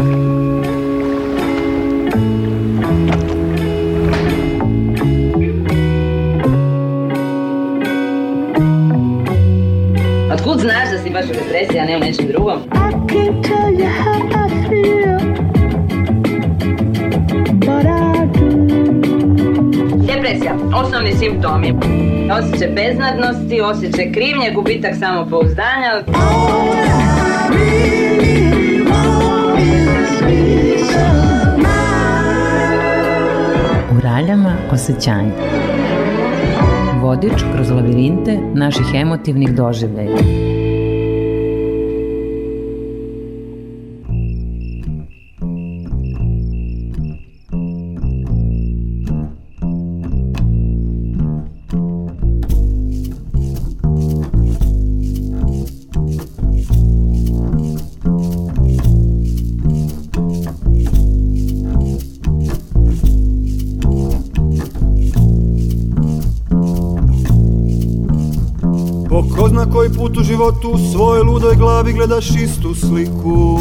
Otkud znaš da si baš u depresiji, a ne u nečem drugom? I can't tell you how I feel, but I do. Depresija, osnovni simptomi. Osjećaj beznadnosti, osjećaj krivnje, gubitak samopouzdanja, I really mind. U raljama osjećanja. Vodič kroz lavirinte naših emotivnih doživljaja. Put u životu u svojoj ludoj glavi gledaš istu sliku.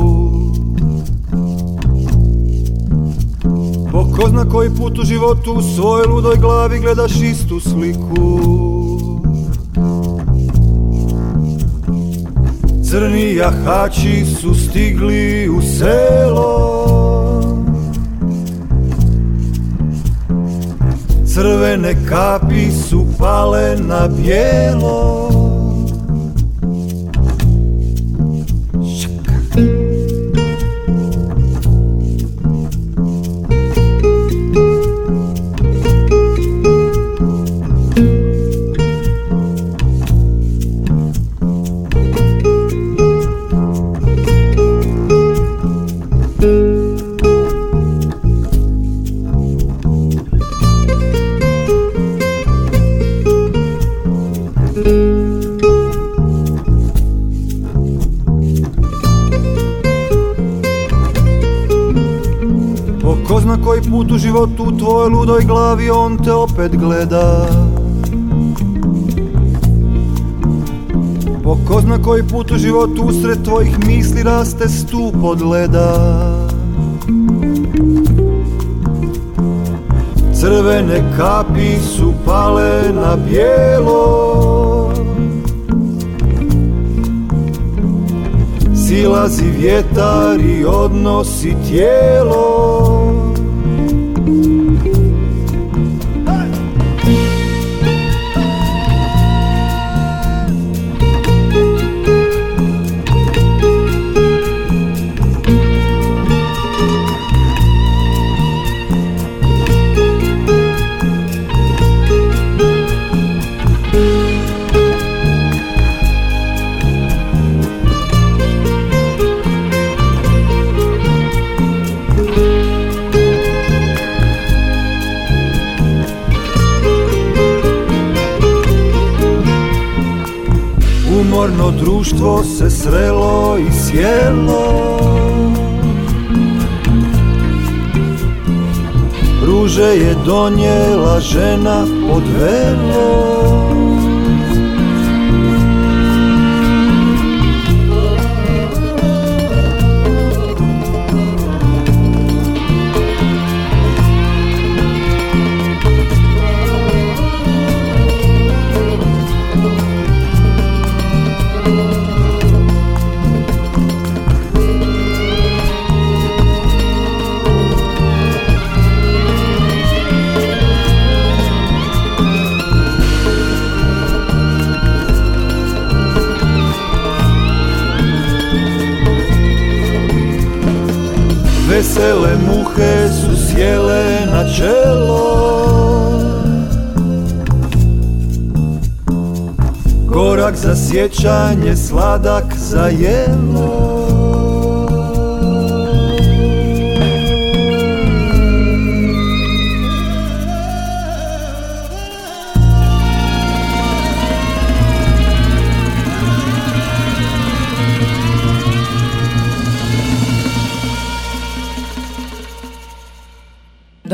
Po ko zna koji put u životu u svojoj ludoj glavi gledaš istu sliku. Crni jahači su stigli u selo. Crvene kapi su pale na bijelo zna koji put u životu u tvojoj ludoj glavi on te opet gleda. Po ko zna koji put u životu usred tvojih misli raste stup od leda. Crvene kapi su pale na bijelo. Silazi vjetar i odnosi tijelo društvo se srelo i sjelo. Ruže je donijela žena pod velo Vesele muhe su sjele na čelo. Gorak za sjećanje, sladak za jelo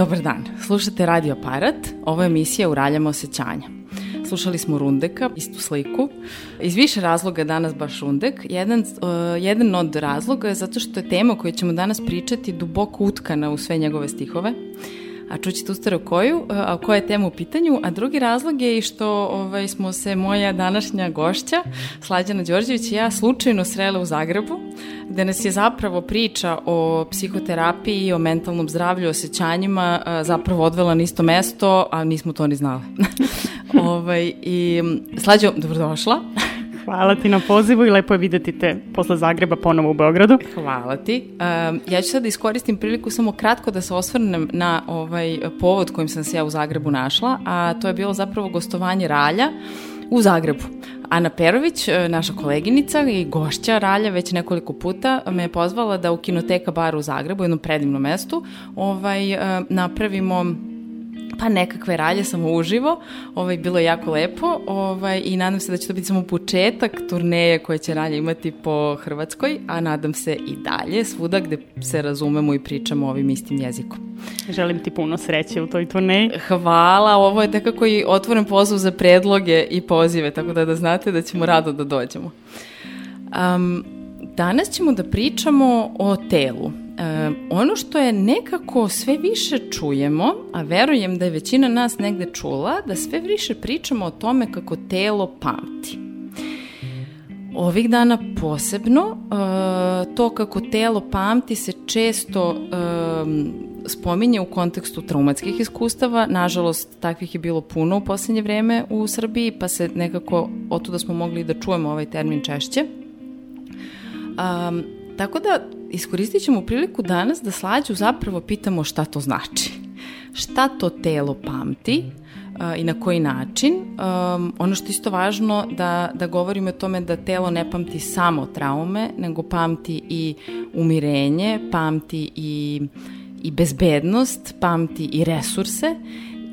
Dobar dan, slušate Radio Parat, ovo je emisija Uraljamo osjećanja. Slušali smo Rundeka, istu sliku. Iz više razloga je danas baš Rundek. Jedan, uh, jedan od razloga je zato što je tema o kojoj ćemo danas pričati duboko utkana u sve njegove stihove a čućete uskoro koju, a koja je tema u pitanju, a drugi razlog je i što ovaj, smo se moja današnja gošća, Slađana Đorđević i ja slučajno srele u Zagrebu, gde nas je zapravo priča o psihoterapiji, o mentalnom zdravlju, osjećanjima zapravo odvela na isto mesto, a nismo to ni znali. ovaj, I Slađo, dobrodošla. Hvala ti na pozivu i lepo je videti te posle Zagreba ponovo u Beogradu. Hvala ti. Um, ja ću sad da iskoristim priliku samo kratko da se osvrnem na ovaj povod kojim sam se ja u Zagrebu našla, a to je bilo zapravo gostovanje Ralja u Zagrebu. Ana Perović, e, naša koleginica i gošća Ralja već nekoliko puta me je pozvala da u Kinoteka baru u Zagrebu, jednom predivnom mestu, ovaj, e, napravimo pa nekakve ralje samo uživo, ovaj, bilo je jako lepo ovaj, i nadam se da će to biti samo početak turneje koje će ralje imati po Hrvatskoj, a nadam se i dalje, svuda gde se razumemo i pričamo ovim istim jezikom. Želim ti puno sreće u toj turneji. Hvala, ovo je nekako i otvoren poziv za predloge i pozive, tako da da znate da ćemo rado da dođemo. Um, danas ćemo da pričamo o telu. E, ono što je nekako sve više čujemo, a verujem da je većina nas negde čula, da sve više pričamo o tome kako telo pamti. Ovih dana posebno, e, to kako telo pamti se često e, spominje u kontekstu traumatskih iskustava. Nažalost, takvih je bilo puno u poslednje vreme u Srbiji, pa se nekako otuda smo mogli da čujemo ovaj termin češće. Um, tako da iskoristit ćemo priliku danas da slađu zapravo pitamo šta to znači. Šta to telo pamti uh, i na koji način. Um, ono što je isto važno da, da govorimo o tome da telo ne pamti samo traume, nego pamti i umirenje, pamti i, i bezbednost, pamti i resurse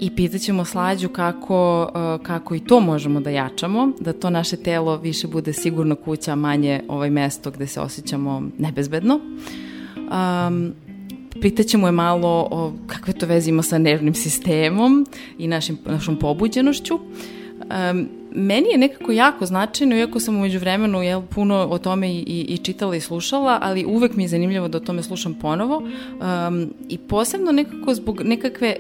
i pitaćemo slađu kako, uh, kako i to možemo da jačamo, da to naše telo više bude sigurno kuća, manje ovaj mesto gde se osjećamo nebezbedno. Um, pitaćemo je malo o kakve to veze ima sa nervnim sistemom i našim, našom pobuđenošću. Um, meni je nekako jako značajno, iako sam umeđu vremenu jel, puno o tome i, i čitala i slušala, ali uvek mi je zanimljivo da o tome slušam ponovo um, i posebno nekako zbog nekakve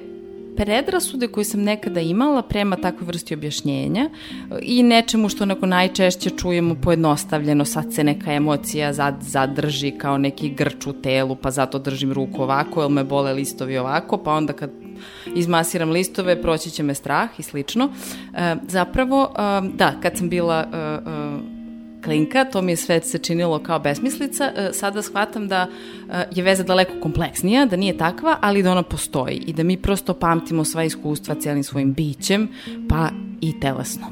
predrasude koje sam nekada imala prema takvoj vrsti objašnjenja i nečemu što onako najčešće čujemo pojednostavljeno, sad se neka emocija zad, zadrži kao neki grč u telu, pa zato držim ruku ovako, jel me bole listovi ovako, pa onda kad izmasiram listove, proći će me strah i slično. E, zapravo, e, da, kad sam bila e, e, klinka, to mi je sve se činilo kao besmislica, e, sada shvatam da e, je veza daleko kompleksnija, da nije takva, ali da ona postoji i da mi prosto pamtimo sva iskustva cijelim svojim bićem, pa i telesno.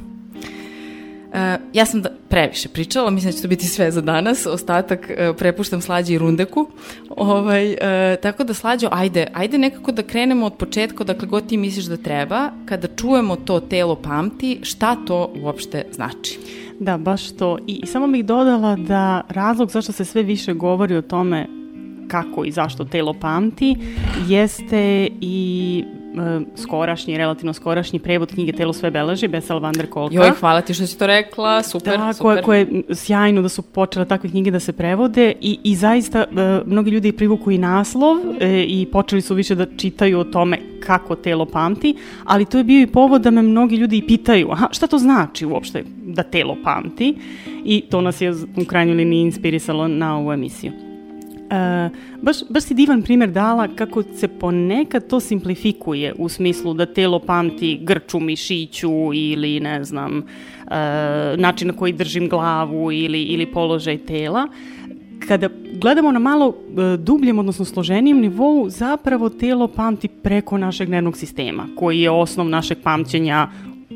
Uh, ja sam da, previše pričala, mislim da će to biti sve za danas, ostatak prepuštam Slađi i Rundeku, ovaj, tako da Slađo, ajde, ajde nekako da krenemo od početka, dakle god ti misliš da treba, kada čujemo to telo pamti, šta to uopšte znači? Da, baš to. I, I samo bih dodala da razlog zašto se sve više govori o tome kako i zašto telo pamti jeste i skorašnji, relativno skorašnji prevod knjige Telo sve beleži, Bessel van der Kolka. Joj, hvala ti što si to rekla, super, da, super. Koje, koje sjajno da su počele takve knjige da se prevode i, i zaista e, mnogi ljudi privuku i naslov e, i počeli su više da čitaju o tome kako telo pamti, ali to je bio i povod da me mnogi ljudi i pitaju, aha, šta to znači uopšte da telo pamti i to nas je u krajnjoj liniji inspirisalo na ovu emisiju. E, baš, baš si divan primer dala kako se ponekad to simplifikuje u smislu da telo pamti grču mišiću ili ne znam e, način na koji držim glavu ili, ili položaj tela kada gledamo na malo e, dubljem, odnosno složenijem nivou, zapravo telo pamti preko našeg nervnog sistema, koji je osnov našeg pamćenja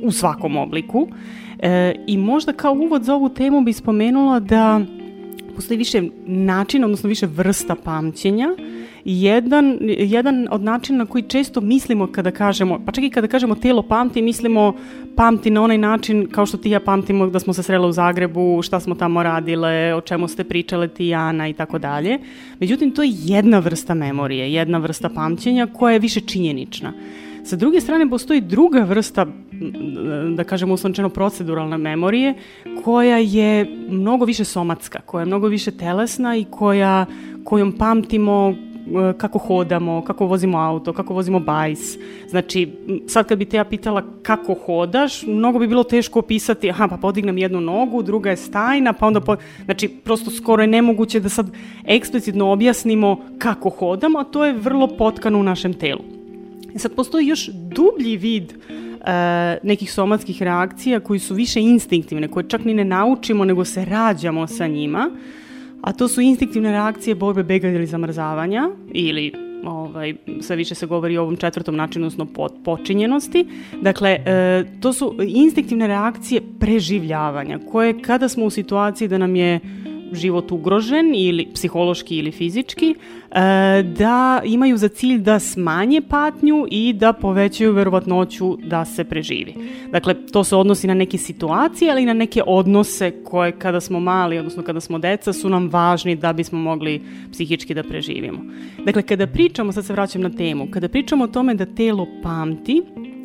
u svakom obliku. E, I možda kao uvod za ovu temu bi spomenula da postoji više načina, odnosno više vrsta pamćenja. Jedan, jedan od načina na koji često mislimo kada kažemo, pa čak i kada kažemo telo pamti, mislimo pamti na onaj način kao što ti ja pamtimo da smo se srele u Zagrebu, šta smo tamo radile, o čemu ste pričale ti i Ana i tako dalje. Međutim, to je jedna vrsta memorije, jedna vrsta pamćenja koja je više činjenična. Sa druge strane, postoji druga vrsta, da kažemo uslovčeno proceduralne memorije, koja je mnogo više somatska, koja je mnogo više telesna i koja, kojom pamtimo e, kako hodamo, kako vozimo auto, kako vozimo bajs. Znači, sad kad bi te ja pitala kako hodaš, mnogo bi bilo teško opisati, aha, pa podignem jednu nogu, druga je stajna, pa onda, po... znači, prosto skoro je nemoguće da sad eksplicitno objasnimo kako hodamo, a to je vrlo potkano u našem telu. E Sad postoji još dublji vid e, nekih somatskih reakcija koji su više instinktivne, koje čak ni ne naučimo, nego se rađamo sa njima, a to su instinktivne reakcije borbe, beganja ili zamrzavanja, ili ovaj, sve više se govori o ovom četvrtom načinu, odnosno po, počinjenosti. Dakle, e, to su instinktivne reakcije preživljavanja, koje kada smo u situaciji da nam je život ugrožen ili psihološki ili fizički, e, da imaju za cilj da smanje patnju i da povećaju verovatnoću da se preživi. Dakle, to se odnosi na neke situacije, ali i na neke odnose koje kada smo mali, odnosno kada smo deca, su nam važni da bismo mogli psihički da preživimo. Dakle, kada pričamo, sad se vraćam na temu, kada pričamo o tome da telo pamti,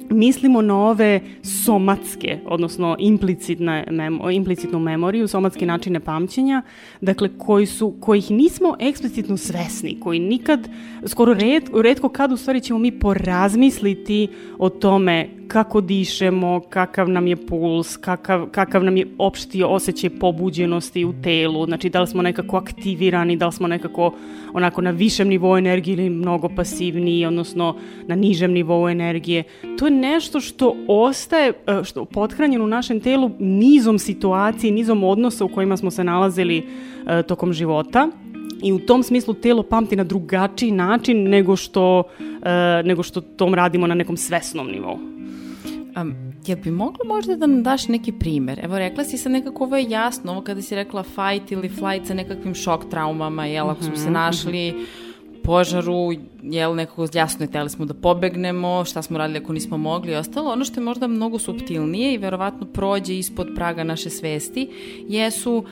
mislimo na ove somatske, odnosno implicitne memo, implicitnu memoriju, somatske načine pamćenja, dakle koji su, kojih nismo eksplicitno svesni, koji nikad, skoro red, redko kad u stvari ćemo mi porazmisliti o tome kako dišemo, kakav nam je puls, kakav, kakav nam je opšti osjećaj pobuđenosti u telu, znači da li smo nekako aktivirani, da li smo nekako onako na višem nivou energije ili mnogo pasivniji, odnosno na nižem nivou energije. To je nešto što ostaje, e, što pothranjeno u našem telu nizom situacije, nizom odnosa u kojima smo se nalazili e, tokom života i u tom smislu telo pamti na drugačiji način nego što, e, nego što tom radimo na nekom svesnom nivou. Um, jel bi mogla možda da nam daš neki primer? Evo, rekla si sad nekako ovo je jasno, ovo kada si rekla fight ili flight sa nekakvim šok traumama, jel, ako smo se našli u požaru, jel, nekako jasno je, teli smo da pobegnemo, šta smo radili ako nismo mogli i ostalo. Ono što je možda mnogo subtilnije i verovatno prođe ispod praga naše svesti, jesu uh,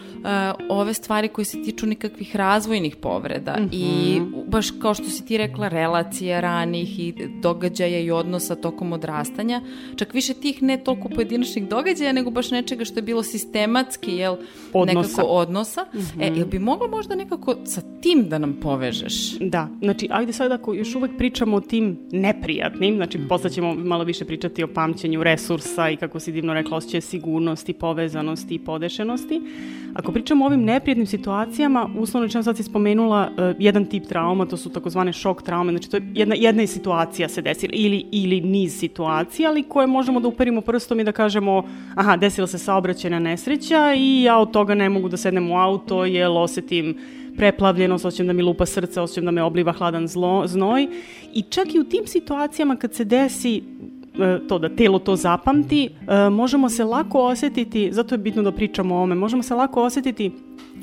ove stvari koje se tiču nekakvih razvojnih povreda i baš kao što si ti rekla, relacija ranih i događaja i odnosa tokom odrastanja, čak više tih ne toliko pojedinačnih događaja, nego baš nečega što je bilo sistematski, jel, Odnosa. nekako odnosa. E, jel bi mogla možda nekako sa tim da nam povežeš? Da, znači, ajde sad ako još uvek pričamo o tim neprijatnim, znači posle ćemo malo više pričati o pamćenju resursa i kako si divno rekla, osjećaj sigurnosti, povezanosti i podešenosti. Ako pričamo o ovim neprijatnim situacijama, uslovno rečeno sad si spomenula uh, jedan tip trauma, to su takozvane šok traume, znači to je jedna, jedna je situacija se desila ili, ili niz situacija, ali koje možemo da uperimo prstom i da kažemo aha, desila se saobraćajna nesreća i ja od toga ne mogu da sednem u auto jer osetim preplavljenost, osjećam da mi lupa srce, osjećam da me obliva hladan zlo, znoj. I čak i u tim situacijama kad se desi e, to da telo to zapamti, e, možemo se lako osetiti, zato je bitno da pričamo o ome, možemo se lako osetiti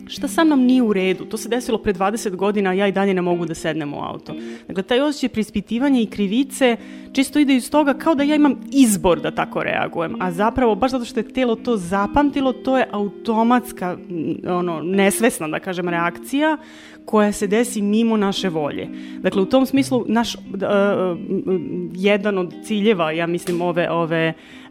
šta sa mnom nije u redu, to se desilo pre 20 godina, ja i dalje ne mogu da sednem u auto. Dakle, taj osjećaj prispitivanja i krivice čisto ide iz toga kao da ja imam izbor da tako reagujem, a zapravo baš zato što je telo to zapamtilo, to je automatska, m, ono, nesvesna, da kažem, reakcija koja se desi mimo naše volje. Dakle, u tom smislu, naš, uh, jedan od ciljeva, ja mislim, ove, ove, uh,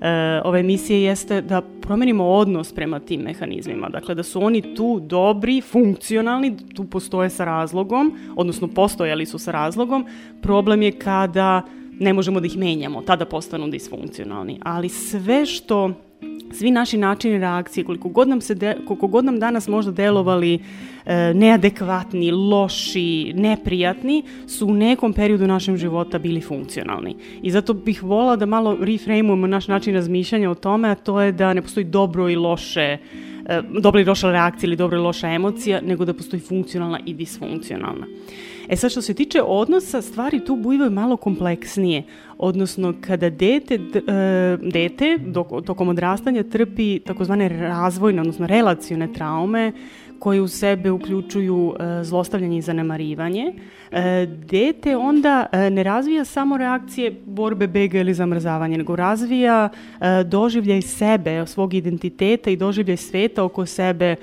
ove emisije jeste da promenimo odnos prema tim mehanizmima. Dakle, da su oni tu dobri, funkcionalni, tu postoje sa razlogom, odnosno postojali su sa razlogom. Problem je kada ne možemo da ih menjamo, tada postanu disfunkcionalni. Ali sve što svi naši načini reakcije, koliko god nam, se de, koliko god nam danas možda delovali e, neadekvatni, loši, neprijatni, su u nekom periodu našem života bili funkcionalni. I zato bih volila da malo reframeujemo naš način razmišljanja o tome, a to je da ne postoji dobro i loše e, dobra i loša reakcija ili dobra i loša emocija, nego da postoji funkcionalna i disfunkcionalna. E sad što se tiče odnosa, stvari tu bivaju malo kompleksnije. Odnosno, kada dete, e, dete tokom odrastanja trpi takozvane razvojne, odnosno relacione traume, koje u sebe uključuju e, zlostavljanje i zanemarivanje, e, dete onda e, ne razvija samo reakcije borbe, bega ili zamrzavanja, nego razvija doživljaj sebe, svog identiteta i doživljaj sveta oko sebe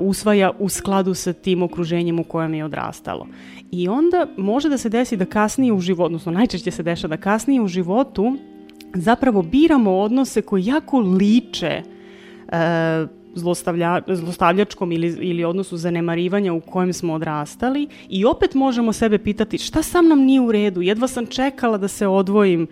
usvaja u skladu sa tim okruženjem u kojem je odrastalo. I onda može da se desi da kasnije u životu, odnosno najčešće se dešava da kasnije u životu zapravo biramo odnose koji jako liče e, zlostavlja, zlostavljačkom ili, ili odnosu zanemarivanja u kojem smo odrastali i opet možemo sebe pitati šta sa mnom nije u redu, jedva sam čekala da se odvojim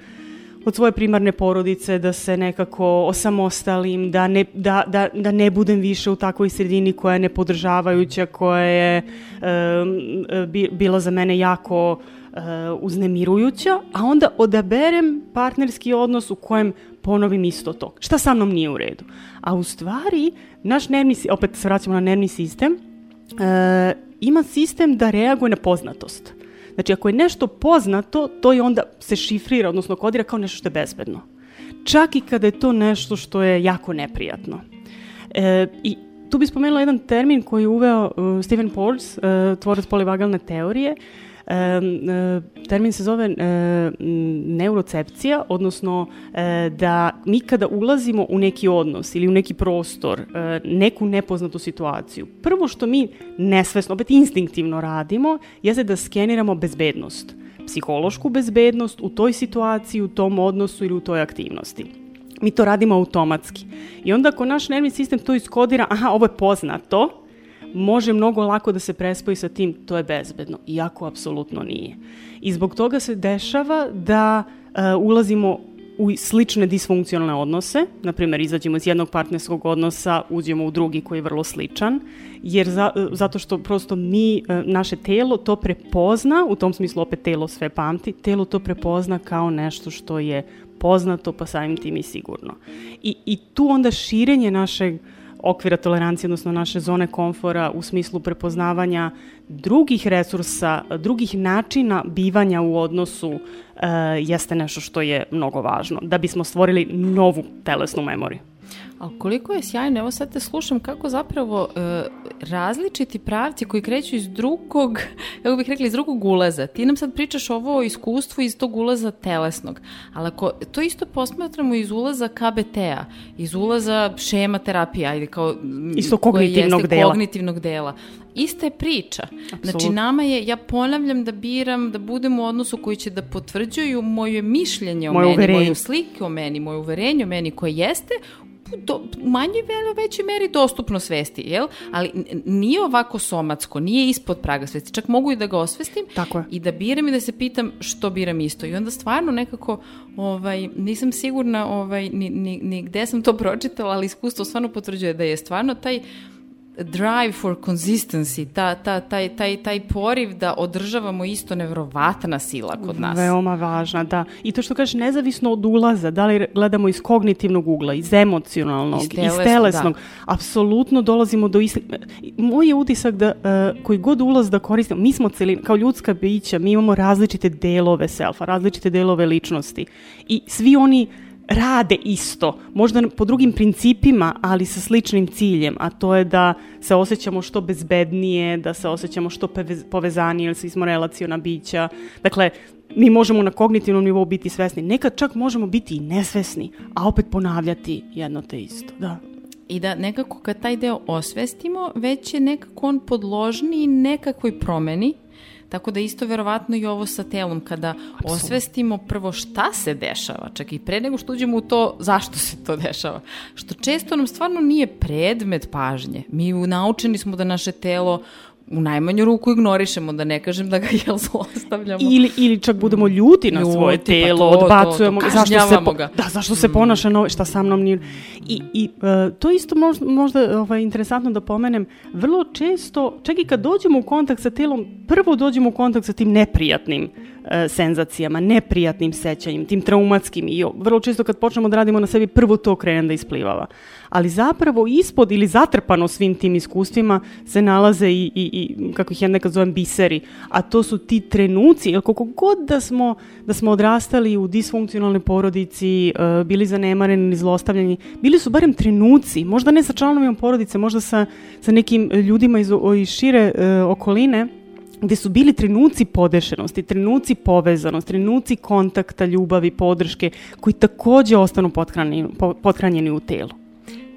od svoje primarne porodice, da se nekako osamostalim, da ne, da, da, da ne budem više u takvoj sredini koja je nepodržavajuća, koja je um, bi, bila za mene jako uh, uznemirujuća, a onda odaberem partnerski odnos u kojem ponovim isto to. Šta sa mnom nije u redu? A u stvari, naš nervni, si- opet se vraćamo na nervni sistem, uh, ima sistem da reaguje na poznatost. Znači, ako je nešto poznato, to je onda se šifrira, odnosno kodira kao nešto što je bezbedno. Čak i kada je to nešto što je jako neprijatno. E, I tu bih spomenula jedan termin koji je uveo uh, Stephen Porges, uh, tvorac polivagalne teorije. E, e, termin se zove e, neurocepcija, odnosno e, da mi kada ulazimo u neki odnos ili u neki prostor, e, neku nepoznatu situaciju, prvo što mi nesvesno, opet instinktivno radimo, jeste da skeniramo bezbednost psihološku bezbednost u toj situaciji, u tom odnosu ili u toj aktivnosti. Mi to radimo automatski. I onda ako naš nervni sistem to iskodira, aha, ovo je poznato, može mnogo lako da se prespoji sa tim, to je bezbedno, iako apsolutno nije. I zbog toga se dešava da e, ulazimo u slične disfunkcionalne odnose, na primjer izađemo iz jednog partnerskog odnosa, uđemo u drugi koji je vrlo sličan, jer za, e, zato što prosto mi, e, naše telo to prepozna, u tom smislu opet telo sve pamti, telo to prepozna kao nešto što je poznato, pa samim tim i sigurno. I, i tu onda širenje našeg okvira tolerancije, odnosno naše zone komfora u smislu prepoznavanja drugih resursa, drugih načina bivanja u odnosu e, jeste nešto što je mnogo važno, da bismo stvorili novu telesnu memoriju. Ali koliko je sjajno, evo sad te slušam kako zapravo e, različiti pravci koji kreću iz drugog, kako bih rekla, iz drugog ulaza. Ti nam sad pričaš ovo o iskustvu iz tog ulaza telesnog, ali ako to isto posmatramo iz ulaza KBT-a, iz ulaza šema terapije, ajde kao... m, Isto kognitivnog jeste dela. kognitivnog dela. Ista je priča. Znači, Apsolutno. nama je, ja ponavljam da biram, da budem u odnosu koji će da potvrđuju moje mišljenje o Moje meni, uverenje. moju sliku o meni, moje uverenje o meni koje jeste do, manjoj velo većoj meri dostupno svesti, jel? Ali nije ovako somatsko, nije ispod praga svesti. Čak mogu i da ga osvestim Tako je. i da biram i da se pitam što biram isto. I onda stvarno nekako ovaj, nisam sigurna ovaj, ni, ni, ni gde sam to pročitala, ali iskustvo stvarno potvrđuje da je stvarno taj drive for consistency, ta, ta, taj, taj, taj poriv da održavamo isto nevrovatna sila kod nas. Veoma važna, da. I to što kažeš, nezavisno od ulaza, da li gledamo iz kognitivnog ugla, iz emocionalnog, Iz iz, telesnog, telesnog, apsolutno dolazimo do istih... Moj je utisak da uh, koji god ulaz da koristimo, mi smo celina, kao ljudska bića, mi imamo različite delove selfa, različite delove ličnosti. I svi oni rade isto, možda po drugim principima, ali sa sličnim ciljem, a to je da se osjećamo što bezbednije, da se osjećamo što povezanije, jer svi smo relaciona bića. Dakle, mi možemo na kognitivnom nivou biti svesni, nekad čak možemo biti i nesvesni, a opet ponavljati jedno te isto, da. I da nekako kad taj deo osvestimo, već je nekako on podložniji nekakvoj promeni, Tako da isto verovatno i ovo sa telom, kada osvestimo prvo šta se dešava, čak i pre nego što uđemo u to zašto se to dešava, što često nam stvarno nije predmet pažnje. Mi naučeni smo da naše telo u najmanju ruku ignorišemo, da ne kažem da ga jel zlostavljamo. Ili, ili čak budemo ljuti na Ljuti, svoje pa telo, to, to, to, odbacujemo ga, zašto se, po, ga. da, zašto se ponaša na šta sa mnom nije. I, i e, to je isto možda, možda ovaj, interesantno da pomenem, vrlo često, čak i kad dođemo u kontakt sa telom, prvo dođemo u kontakt sa tim neprijatnim e, senzacijama, neprijatnim sećanjem, tim traumatskim i vrlo često kad počnemo da radimo na sebi, prvo to krene da isplivava. Ali zapravo ispod ili zatrpano svim tim iskustvima se nalaze i, i, i kako ih ja nekad zovem biseri, a to su ti trenuci, jer koliko god da smo, da smo odrastali u disfunkcionalnoj porodici, e, bili zanemareni ili zlostavljeni, bili su barem trenuci, možda ne sa članovima porodice, možda sa, sa nekim ljudima iz, iz šire e, okoline, gde su bili trenuci podešenosti, trenuci povezanosti, trenuci kontakta, ljubavi, podrške, koji takođe ostanu pothranjeni, po- pothranjeni u telu.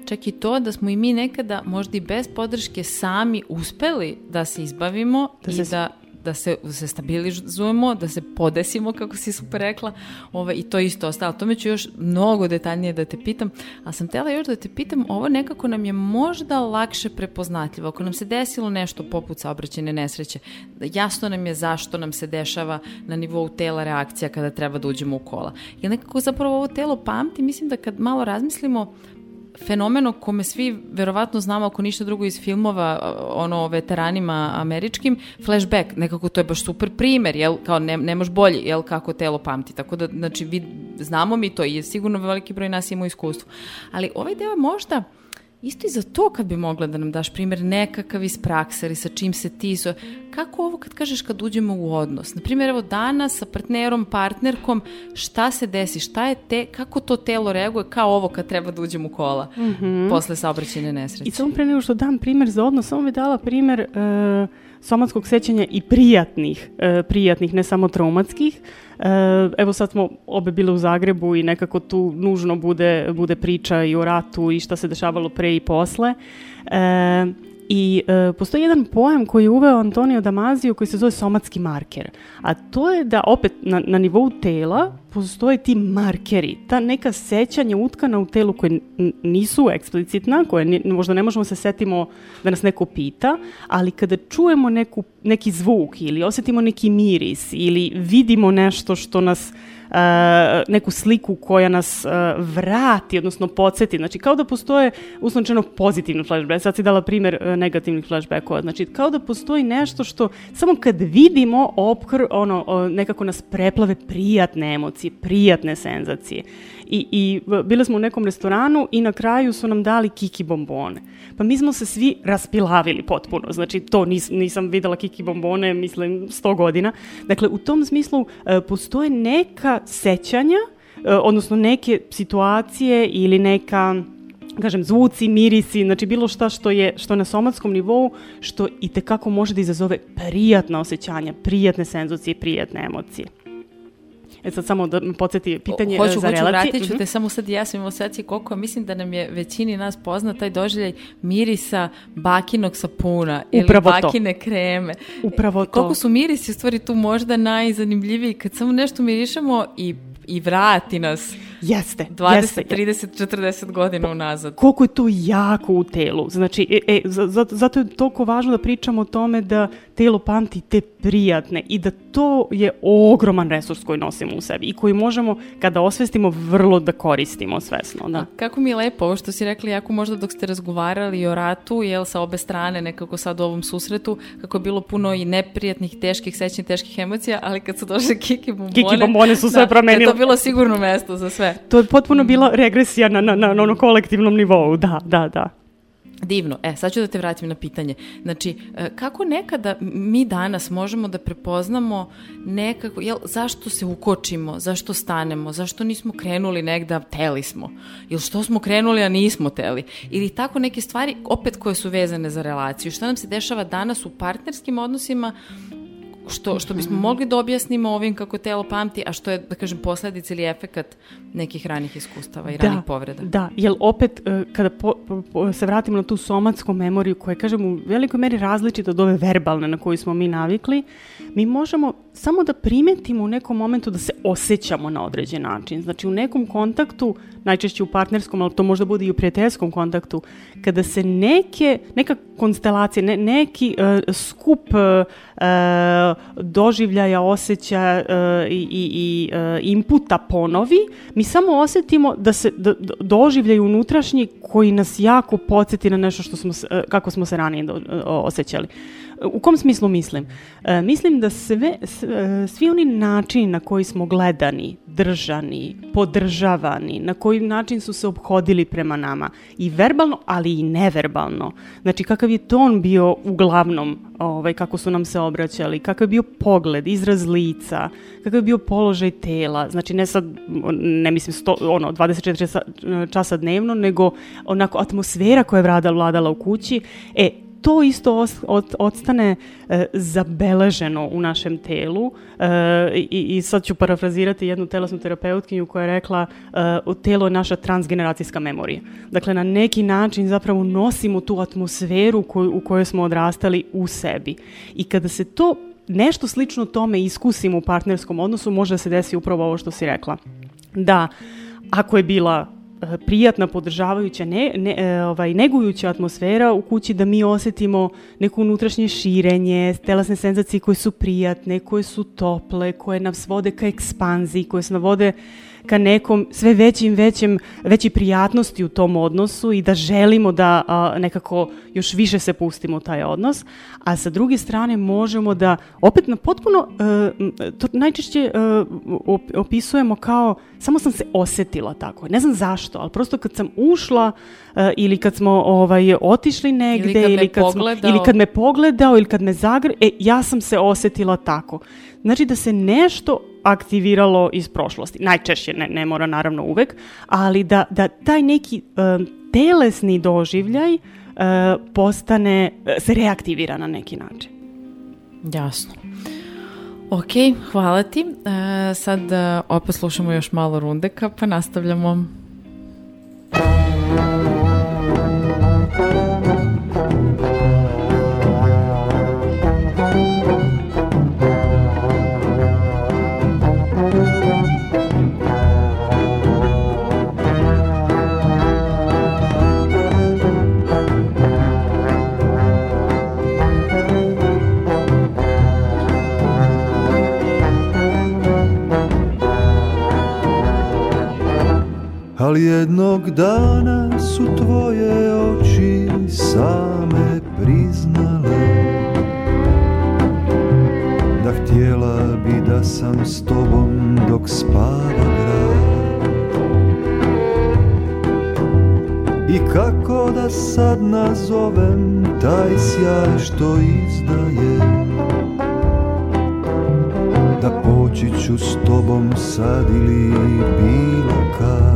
Čak i to da smo i mi nekada možda i bez podrške sami uspeli da se izbavimo Da i se- da da se, da se stabilizujemo, da se podesimo, kako si super rekla, Ove, i to isto ostalo. Tome ću još mnogo detaljnije da te pitam, ali sam tela još da te pitam, ovo nekako nam je možda lakše prepoznatljivo. Ako nam se desilo nešto poput saobraćene nesreće, jasno nam je zašto nam se dešava na nivou tela reakcija kada treba da uđemo u kola. Jer nekako zapravo ovo telo pamti, mislim da kad malo razmislimo, fenomen o kome svi verovatno znamo ako ništa drugo iz filmova ono o veteranima američkim, flashback, nekako to je baš super primer, jel, kao ne, nemaš bolji, jel, kako telo pamti, tako da, znači, vi, znamo mi to i sigurno veliki broj nas ima iskustvo, ali ovaj deo je možda Isto i za to kad bi mogla da nam daš primjer nekakav iz prakse ili sa čim se ti... So, kako ovo kad kažeš kad uđemo u odnos? Naprimjer, evo danas sa partnerom, partnerkom, šta se desi? Šta je te, kako to telo reaguje kao ovo kad treba da uđem u kola posle saobraćene nesreće? I samo pre nego što dam primer za odnos, samo bi dala primer e, somatskog sećanja i prijatnih, e, prijatnih, ne samo traumatskih. E, evo sad smo obe bile u Zagrebu i nekako tu nužno bude, bude priča i o ratu i šta se dešavalo pre i posle. E, I e, postoji jedan pojam koji je uveo Antonio Damasio koji se zove somatski marker. A to je da opet na, na nivou tela postoje ti markeri, ta neka sećanja utkana u telu koje nisu eksplicitna, koje ni, možda ne možemo se setimo da nas neko pita, ali kada čujemo neku, neki zvuk ili osetimo neki miris ili vidimo nešto što nas neku sliku koja nas vrati, odnosno podsjeti. Znači, kao da postoje, uslovno pozitivni flashback. Sad si dala primjer uh, negativnih flashbackova. Znači, kao da postoji nešto što samo kad vidimo opkr, ono, nekako nas preplave prijatne emocije, prijatne senzacije. I, i bile smo u nekom restoranu i na kraju su nam dali kiki bombone. Pa mi smo se svi raspilavili potpuno. Znači, to nis, nisam videla kiki bombone, mislim, 100 godina. Dakle, u tom smislu uh, postoje neka sećanja, uh, odnosno neke situacije ili neka kažem, zvuci, mirisi, znači bilo šta što je što na somatskom nivou, što i tekako može da izazove prijatna osjećanja, prijatne senzucije, prijatne emocije. E sad samo da me podsjeti pitanje hoću, e, za hoću, relacije. vratit ću Mhm. te, samo sad ja sam imao koliko mislim da nam je većini nas poznat taj doživljaj mirisa bakinog sapuna Upravo ili to. bakine kreme. Upravo to. Koliko su mirisi u stvari tu možda najzanimljiviji kad samo nešto mirišemo i, i vrati nas Jeste, 20, jeste. 30, 40 godina unazad. koliko je to jako u telu. Znači, e, e, za- za- zato je toliko važno da pričamo o tome da telo pamti te prijatne i da to je ogroman resurs koji nosimo u sebi i koji možemo, kada osvestimo, vrlo da koristimo svesno. Da. A kako mi je lepo ovo što si rekli, jako možda dok ste razgovarali o ratu, jel sa obe strane nekako sad u ovom susretu, kako je bilo puno i neprijatnih, teških, sećnih, teških emocija, ali kad su došle kiki bombone... Kiki bombone su sve da, promenile. Da je to bilo sigurno mesto za sve. To je potpuno bila regresija na, na, na, na ono kolektivnom nivou, da, da, da. Divno. E, sad ću da te vratim na pitanje. Znači, e, kako nekada mi danas možemo da prepoznamo nekako, jel, zašto se ukočimo, zašto stanemo, zašto nismo krenuli negde, a teli smo? Ili što smo krenuli, a nismo teli? Ili tako neke stvari, opet koje su vezane za relaciju. Šta nam se dešava danas u partnerskim odnosima što, što bismo mogli da objasnimo ovim kako telo pamti, a što je, da kažem, posledica ili efekat nekih ranih iskustava i ranih povreda. Da, jer opet e, kada po, po- po- se vratimo na tu somatsku memoriju koja je, kažem, u velikoj meri različita od ove verbalne na koju smo mi navikli, mi možemo samo da primetimo u nekom momentu da se osjećamo na određen način. Znači u nekom kontaktu, najčešće u partnerskom, ali to možda bude i u prijateljskom kontaktu, kada se neke, neka konstelacija, ne, neki e, skup e, doživljaja, osjećaja e, i, i, i e, inputa ponovi, mi samo osetimo da se da, da, doživljaju unutrašnji koji nas jako podsjeti na nešto što smo, e, kako smo se ranije do, e, osjećali. U kom smislu mislim? E, mislim da sve, e, svi oni načini na koji smo gledani, podržani, podržavani, na koji način su se obhodili prema nama i verbalno, ali i neverbalno. Znači kakav je ton bio uglavnom, ovaj, kako su nam se obraćali, kakav je bio pogled, izraz lica, kakav je bio položaj tela, znači ne sad, ne mislim sto, ono, 24 časa, časa dnevno, nego onako atmosfera koja je vladala u kući, e, to isto os, od, odstane e, zabeleženo u našem telu e, i, i sad ću parafrazirati jednu telesnu terapeutkinju koja je rekla e, telo je naša transgeneracijska memorija. Dakle, na neki način zapravo nosimo tu atmosferu koju, u kojoj smo odrastali u sebi. I kada se to nešto slično tome iskusimo u partnerskom odnosu, može da se desi upravo ovo što si rekla. Da, ako je bila prijatna, podržavajuća, ne, ne, e, ovaj, negujuća atmosfera u kući da mi osetimo neko unutrašnje širenje, telesne senzacije koje su prijatne, koje su tople, koje nas vode ka ekspanziji, koje nas vode ka nekom sve većim, većem, veći prijatnosti u tom odnosu i da želimo da a, nekako još više se pustimo u taj odnos, a sa druge strane možemo da opet na potpuno, e, to najčešće e, op- opisujemo kao samo sam se osetila tako, ne znam zašto, ali prosto kad sam ušla e, ili kad smo ovaj, otišli negde Ili kad ili kad, smo, pogledao. ili kad me pogledao ili kad me zagre, e, ja sam se osetila tako. Znači da se nešto aktiviralo iz prošlosti. Najčešće, ne, ne mora naravno uvek, ali da, da taj neki um, telesni doživljaj uh, postane, uh, se reaktivira na neki način. Jasno. Ok, hvala ti. E, sad e, opet slušamo još malo rundeka, pa nastavljamo. Ali jednog dana su tvoje oči same priznale. Da htjela bi da sam s tobom dok spava grad. I kako da sad nazovem taj sjaj što izdaje? Da poći ću s tobom sad ili bilo kad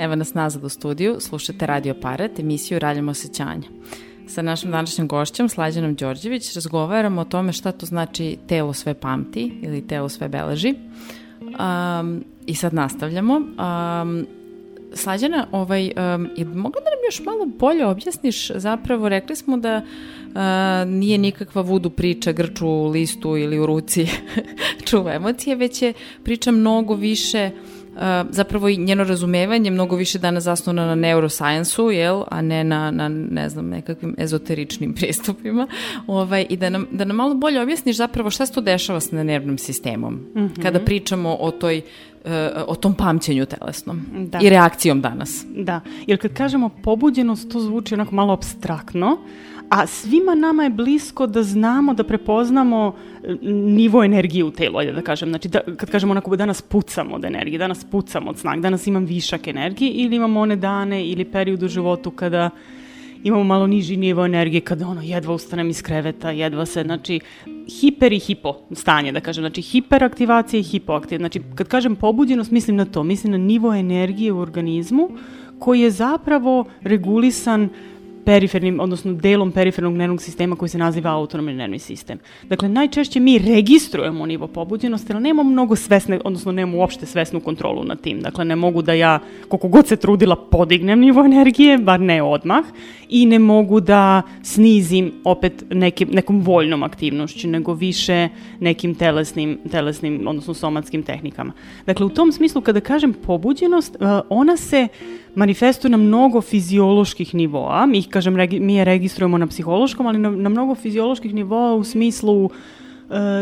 Evo nas nazad u studiju, slušate Radio Paret, emisiju Raljamo osjećanja. Sa našom današnjom gošćom, Slađanom Đorđević, razgovaramo o tome šta to znači telo sve pamti ili telo sve beleži. Um, I sad nastavljamo. Um, Slađana, ovaj, um, je mogla da nam još malo bolje objasniš, zapravo rekli smo da uh, nije nikakva vudu priča grču u listu ili u ruci čuva emocije, već je priča mnogo više uh, zapravo i njeno razumevanje mnogo više danas zasnovano na neuroscience-u, jel, a ne na, na ne znam, nekakvim ezoteričnim pristupima. Ovaj, I da nam, da nam malo bolje objasniš zapravo šta se to dešava sa nervnim sistemom mm -hmm. kada pričamo o toj o tom pamćenju telesnom da. i reakcijom danas. Da, jer kad kažemo pobuđenost, to zvuči onako malo abstraktno, a svima nama je blisko da znamo, da prepoznamo e, nivo energije u telu, ajde da kažem. Znači, da, kad kažemo onako danas pucamo od energije, danas pucamo od snag, danas imam višak energije ili imamo one dane ili period u životu kada imamo malo niži nivo energije, kada ono jedva ustanem iz kreveta, jedva se, znači, hiper i hipo stanje, da kažem, znači hiperaktivacija i hipoaktivacija. Znači, kad kažem pobuđenost, mislim na to, mislim na nivo energije u organizmu koji je zapravo regulisan perifernim, odnosno delom perifernog nervnog sistema koji se naziva autonomni nervni sistem. Dakle, najčešće mi registrujemo nivo pobuđenosti, ali nemamo mnogo svesne, odnosno nemamo uopšte svesnu kontrolu nad tim. Dakle, ne mogu da ja, koliko god se trudila, podignem nivo energije, bar ne odmah, i ne mogu da snizim opet nekim, nekom voljnom aktivnošću, nego više nekim telesnim, telesnim, odnosno somatskim tehnikama. Dakle, u tom smislu, kada kažem pobuđenost, ona se manifestuje na mnogo fizioloških nivoa. Mi ih, kažem, regi, mi je registrujemo na psihološkom, ali na, na mnogo fizioloških nivoa u smislu uh,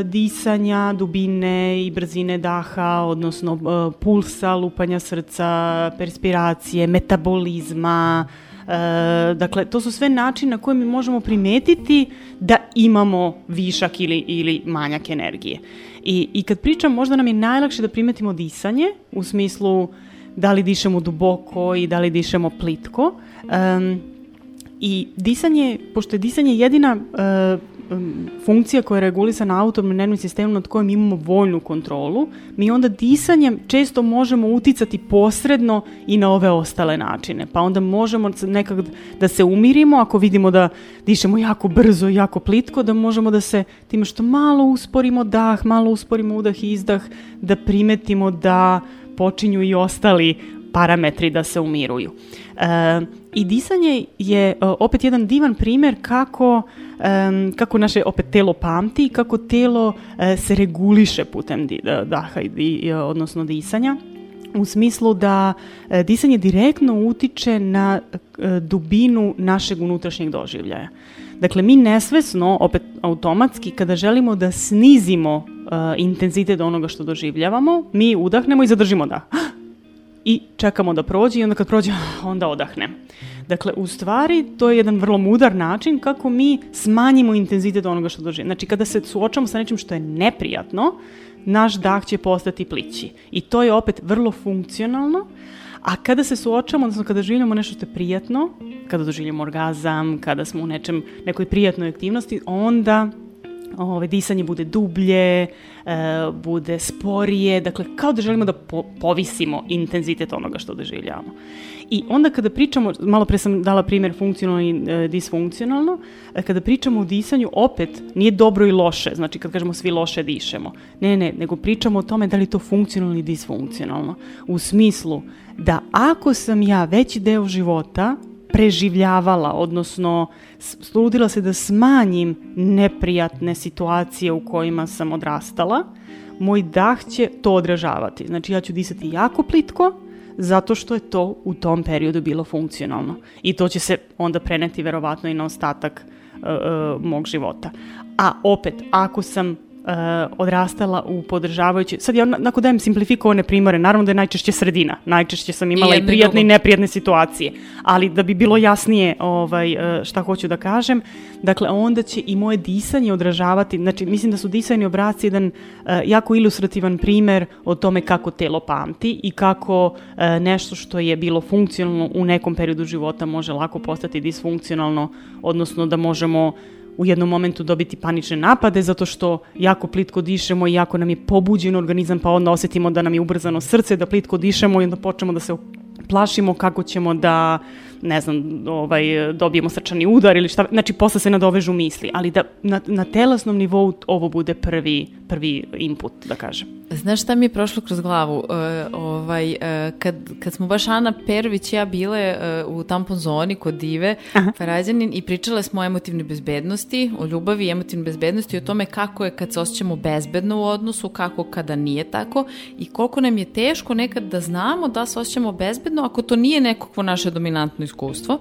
disanja, dubine i brzine daha, odnosno uh, pulsa, lupanja srca, perspiracije, metabolizma, E, dakle, to su sve načine na koje mi možemo primetiti da imamo višak ili, ili manjak energije. I, I kad pričam, možda nam je najlakše da primetimo disanje, u smislu da li dišemo duboko i da li dišemo plitko. Um, I disanje, pošto je disanje jedina uh, funkcija koja je regulisana autonomnim nervnim sistemom nad kojim imamo voljnu kontrolu, mi onda disanjem često možemo uticati posredno i na ove ostale načine. Pa onda možemo nekak da se umirimo ako vidimo da dišemo jako brzo jako plitko, da možemo da se time što malo usporimo dah, malo usporimo udah i izdah, da primetimo da počinju i ostali parametri da se umiruju. E, I disanje je e, opet jedan divan primer kako, em, kako naše opet telo pamti i kako telo e, se reguliše putem di, da- daha i, di- odnosno disanja u smislu da e, disanje direktno utiče na e, dubinu našeg unutrašnjeg doživljaja. Dakle, mi nesvesno, opet automatski, kada želimo da snizimo e, intenzitet onoga što doživljavamo, mi udahnemo i zadržimo dah i čekamo da prođe i onda kad prođe, onda odahne. Dakle, u stvari, to je jedan vrlo mudar način kako mi smanjimo intenzitet onoga što doživimo. Znači, kada se suočamo sa nečim što je neprijatno, naš dah će postati plići. I to je opet vrlo funkcionalno, a kada se suočamo, odnosno kada doživljamo nešto što je prijatno, kada doživljamo orgazam, kada smo u nečem, nekoj prijatnoj aktivnosti, onda ove, disanje bude dublje, e, bude sporije, dakle kao da želimo da po, povisimo intenzitet onoga što doživljavamo. I onda kada pričamo, malo pre sam dala primjer funkcionalno i e, disfunkcionalno, e, kada pričamo o disanju, opet nije dobro i loše, znači kad kažemo svi loše dišemo. Ne, ne, nego pričamo o tome da li to funkcionalno ili disfunkcionalno. U smislu da ako sam ja veći deo života preživljavala, odnosno s- trudila se da smanjim neprijatne situacije u kojima sam odrastala, moj dah će to odražavati. Znači ja ću disati jako plitko, zato što je to u tom periodu bilo funkcionalno. I to će se onda preneti verovatno i na ostatak e, e, mog života. A opet, ako sam e, odrastala u podržavajući, sad ja onako dajem simplifikovane primere, naravno da je najčešće sredina, najčešće sam imala i, i prijatne i neprijatne situacije, ali da bi bilo jasnije ovaj, e, šta hoću da kažem, dakle onda će i moje disanje odražavati, znači mislim da su disajni obrasci jedan e, jako ilustrativan primer o tome kako telo pamti i kako e, nešto što je bilo funkcionalno u nekom periodu života može lako postati disfunkcionalno, odnosno da možemo u jednom momentu dobiti panične napade zato što jako plitko dišemo i jako nam je pobuđen organizam pa onda osetimo da nam je ubrzano srce, da plitko dišemo i onda počnemo da se plašimo kako ćemo da ne znam, ovaj, dobijemo srčani udar ili šta, znači posle se nadovežu misli, ali da na, na telesnom nivou ovo bude prvi, prvi input, da kažem. Znaš šta mi je prošlo kroz glavu? E, ovaj, e, kad, kad smo baš Ana Perović i ja bile e, u tampon zoni kod Dive Farađanin i pričale smo o emotivnoj bezbednosti, o ljubavi i emotivnoj bezbednosti, o tome kako je kad se osjećamo bezbedno u odnosu, kako kada nije tako i koliko nam je teško nekad da znamo da se osjećamo bezbedno ako to nije nekakvo naše dominantno iskustvo.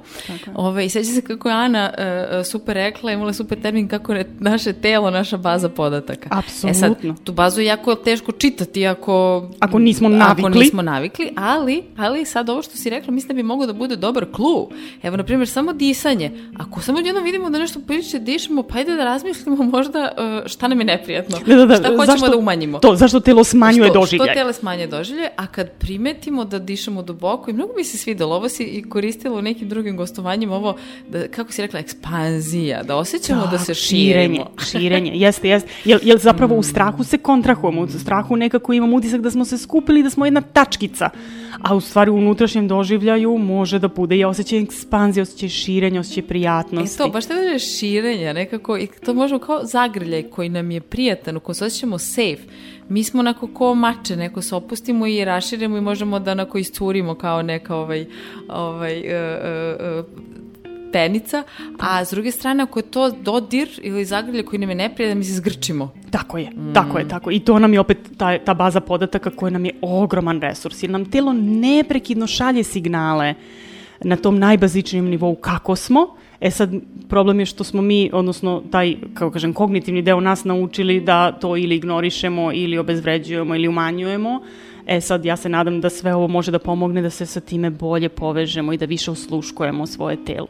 Ove, I seća se kako je Ana e, e, super rekla, imala super termin kako je naše telo, naša baza podataka. E sad, Apsolutno. tu bazu je jako teško čitati ako, Ako nismo Ako navikli. nismo navikli, ali, ali sad ovo što si rekla, mislim da bi moglo da bude dobar klu. Evo, na primjer, samo disanje. Ako samo jedno vidimo da nešto priliče dišemo, pa ajde da razmislimo možda uh, šta nam je neprijatno. Da, da, da, šta hoćemo zašto- da umanjimo. To, zašto telo smanjuje što, doživljaj? Što tele smanje doživlje, a kad primetimo da dišemo duboko, i mnogo mi se svidelo, ovo si i koristila u nekim drugim gostovanjima, ovo, da, kako si rekla, ekspanzija, da osjećamo da, Tak, se širenje, širimo. širenje, jeste, jeste. Jel, jel zapravo u strahu se kontrahujemo, u strahu nekako imam utisak da smo se skupili, da smo jedna tačkica, a u stvari u unutrašnjem doživljaju može da bude i osjećaj ekspanzije, osjećaj širenja, osjećaj E prijatnosti. to, baš te kaže širenja, nekako, i to možemo kao zagrljaj koji nam je prijatan, u kojem se osjećamo safe. Mi smo onako ko mače, neko se opustimo i raširimo i možemo da onako iscurimo kao neka ovaj, ovaj, uh, uh, penica, a s druge strane ako je to dodir ili zagrljaj koji nam je neprijatan, mi se zgrčimo. Tako je, tako je, tako. I to nam je opet ta, ta baza podataka koja nam je ogroman resurs, jer nam telo neprekidno šalje signale na tom najbazičnijem nivou kako smo. E sad, problem je što smo mi, odnosno taj, kako kažem, kognitivni deo nas naučili da to ili ignorišemo, ili obezvređujemo, ili umanjujemo. E sad, ja se nadam da sve ovo može da pomogne da se sa time bolje povežemo i da više osluškujemo svoje telo.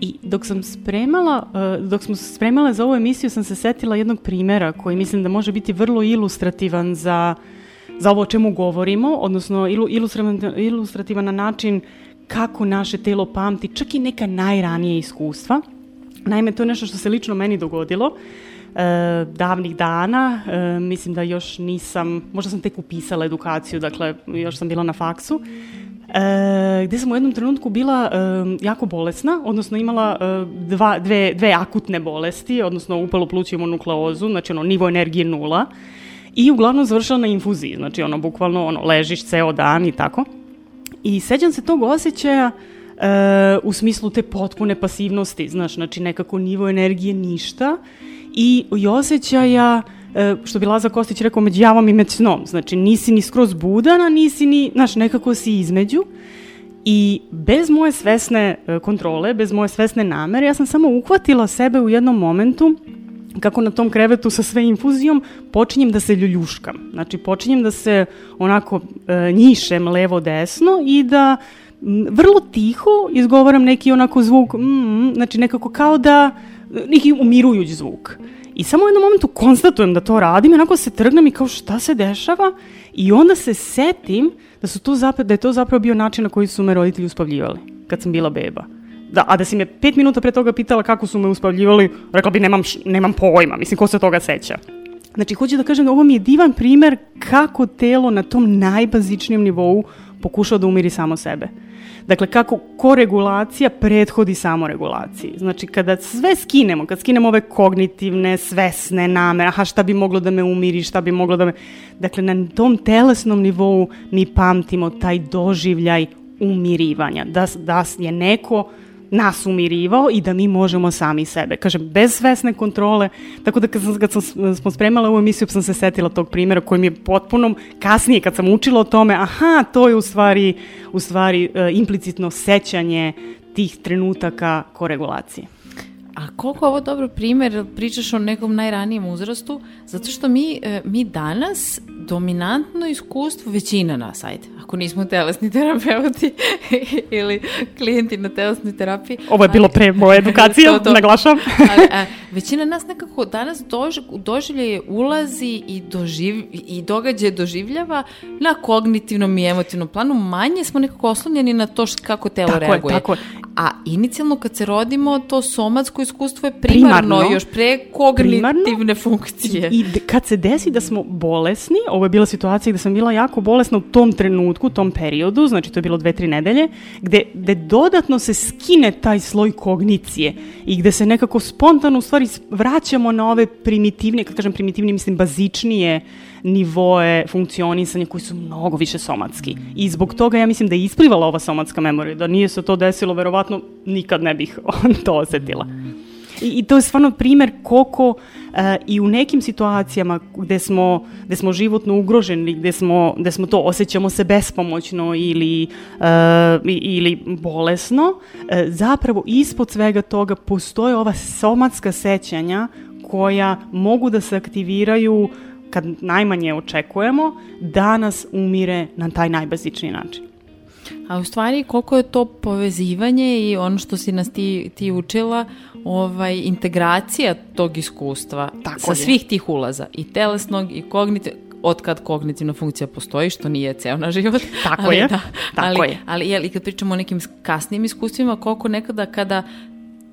I dok sam spremala, uh, dok smo se spremale za ovu emisiju, sam se setila jednog primera koji mislim da može biti vrlo ilustrativan za, za ovo o čemu govorimo, odnosno ilu, ilustrativan, ilustrativan na način kako naše telo pamti čak i neka najranije iskustva. Naime, to je nešto što se lično meni dogodilo e, davnih dana, e, mislim da još nisam, možda sam tek upisala edukaciju, dakle još sam bila na faksu, e, gde sam u jednom trenutku bila e, jako bolesna, odnosno imala e, dva, dve, dve akutne bolesti, odnosno upalo pluću nukleozu, znači ono nivo energije nula, i uglavnom završila na infuziji, znači ono bukvalno ono ležiš ceo dan i tako. I sećam se tog osjećaja e, u smislu te potpune pasivnosti, znaš, znači nekako nivo energije ništa i, i osjećaja e, što bi Laza Kostić rekao, među javom i med snom. Znači, nisi ni skroz budana, nisi ni, znaš, nekako si između. I bez moje svesne e, kontrole, bez moje svesne namere, ja sam samo uhvatila sebe u jednom momentu kako na tom krevetu sa sve infuzijom počinjem da se ljuljuškam. Znači, počinjem da se onako e, njišem levo-desno i da m, vrlo tiho izgovaram neki onako zvuk, mm, znači nekako kao da, neki umirujuć zvuk. I samo u jednom momentu konstatujem da to radim onako se trgnem i kao šta se dešava i onda se setim da, su to zapravo, da je to zapravo bio način na koji su me roditelji uspavljivali kad sam bila beba. Da, a da si me pet minuta pre toga pitala kako su me uspavljivali, rekla bi nemam, nemam pojma, mislim ko se toga seća. Znači, hoću da kažem da ovo mi je divan primer kako telo na tom najbazičnijem nivou pokušao da umiri samo sebe. Dakle, kako koregulacija prethodi samoregulaciji. Znači, kada sve skinemo, kad skinemo ove kognitivne, svesne namere, aha, šta bi moglo da me umiri, šta bi moglo da me... Dakle, na tom telesnom nivou mi pamtimo taj doživljaj umirivanja. Da, da je neko nas umirivao i da mi možemo sami sebe. Kažem, bez svesne kontrole, tako da kad, sam, kad sam, smo spremala ovu emisiju sam se setila tog primjera koji mi je potpuno kasnije kad sam učila o tome, aha, to je u stvari, u stvari e, implicitno sećanje tih trenutaka koregulacije. A koliko je ovo dobro primer, pričaš o nekom najranijem uzrastu, zato što mi, e, mi danas dominantno iskustvo, većina nas, ajde, ako nismo telesni terapeuti ili klijenti na telesnoj terapiji. Ovo je bilo pre moje edukacije, To, to. naglašavam. ali, a, većina nas nekako danas dož, u doživljaje ulazi i, doživ, i događaje doživljava na kognitivnom i emotivnom planu. Manje smo nekako oslonjeni na to št, kako telo Tako je, reaguje. tako je. A inicijalno kad se rodimo, to somatsko iskustvo je primarno, Primarno. još pre kognitivne funkcije. I kad se desi da smo bolesni, ovo je bila situacija gde sam bila jako bolesna u tom trenutku, u tom periodu, znači to je bilo dve, tri nedelje, gde, gde dodatno se skine taj sloj kognicije i gde se nekako spontano u stvari vraćamo na ove primitivne, kad kažem primitivne, mislim bazičnije nivoe funkcionisanja koji su mnogo više somatski. I zbog toga ja mislim da je isplivala ova somatska memorija, da nije se to desilo, verovatno nikad ne bih to osetila. I, I to je stvarno primer koliko e, i u nekim situacijama gde smo, gde smo životno ugroženi, gde smo, gde smo to osjećamo se bespomoćno ili, i- ili bolesno, e, zapravo ispod svega toga postoje ova somatska sećanja koja mogu da se aktiviraju kad najmanje očekujemo, da nas umire na taj najbazičniji način. A u stvari koliko je to povezivanje i ono što si nas ti, ti učila, ovaj, integracija tog iskustva Tako sa je. svih tih ulaza, i telesnog i kognitivnog, od kad kognitivna funkcija postoji, što nije ceo naš život. Tako ali, je, Da, tako ali, je. Ali, jel, i kad pričamo o nekim kasnijim iskustvima, koliko nekada kada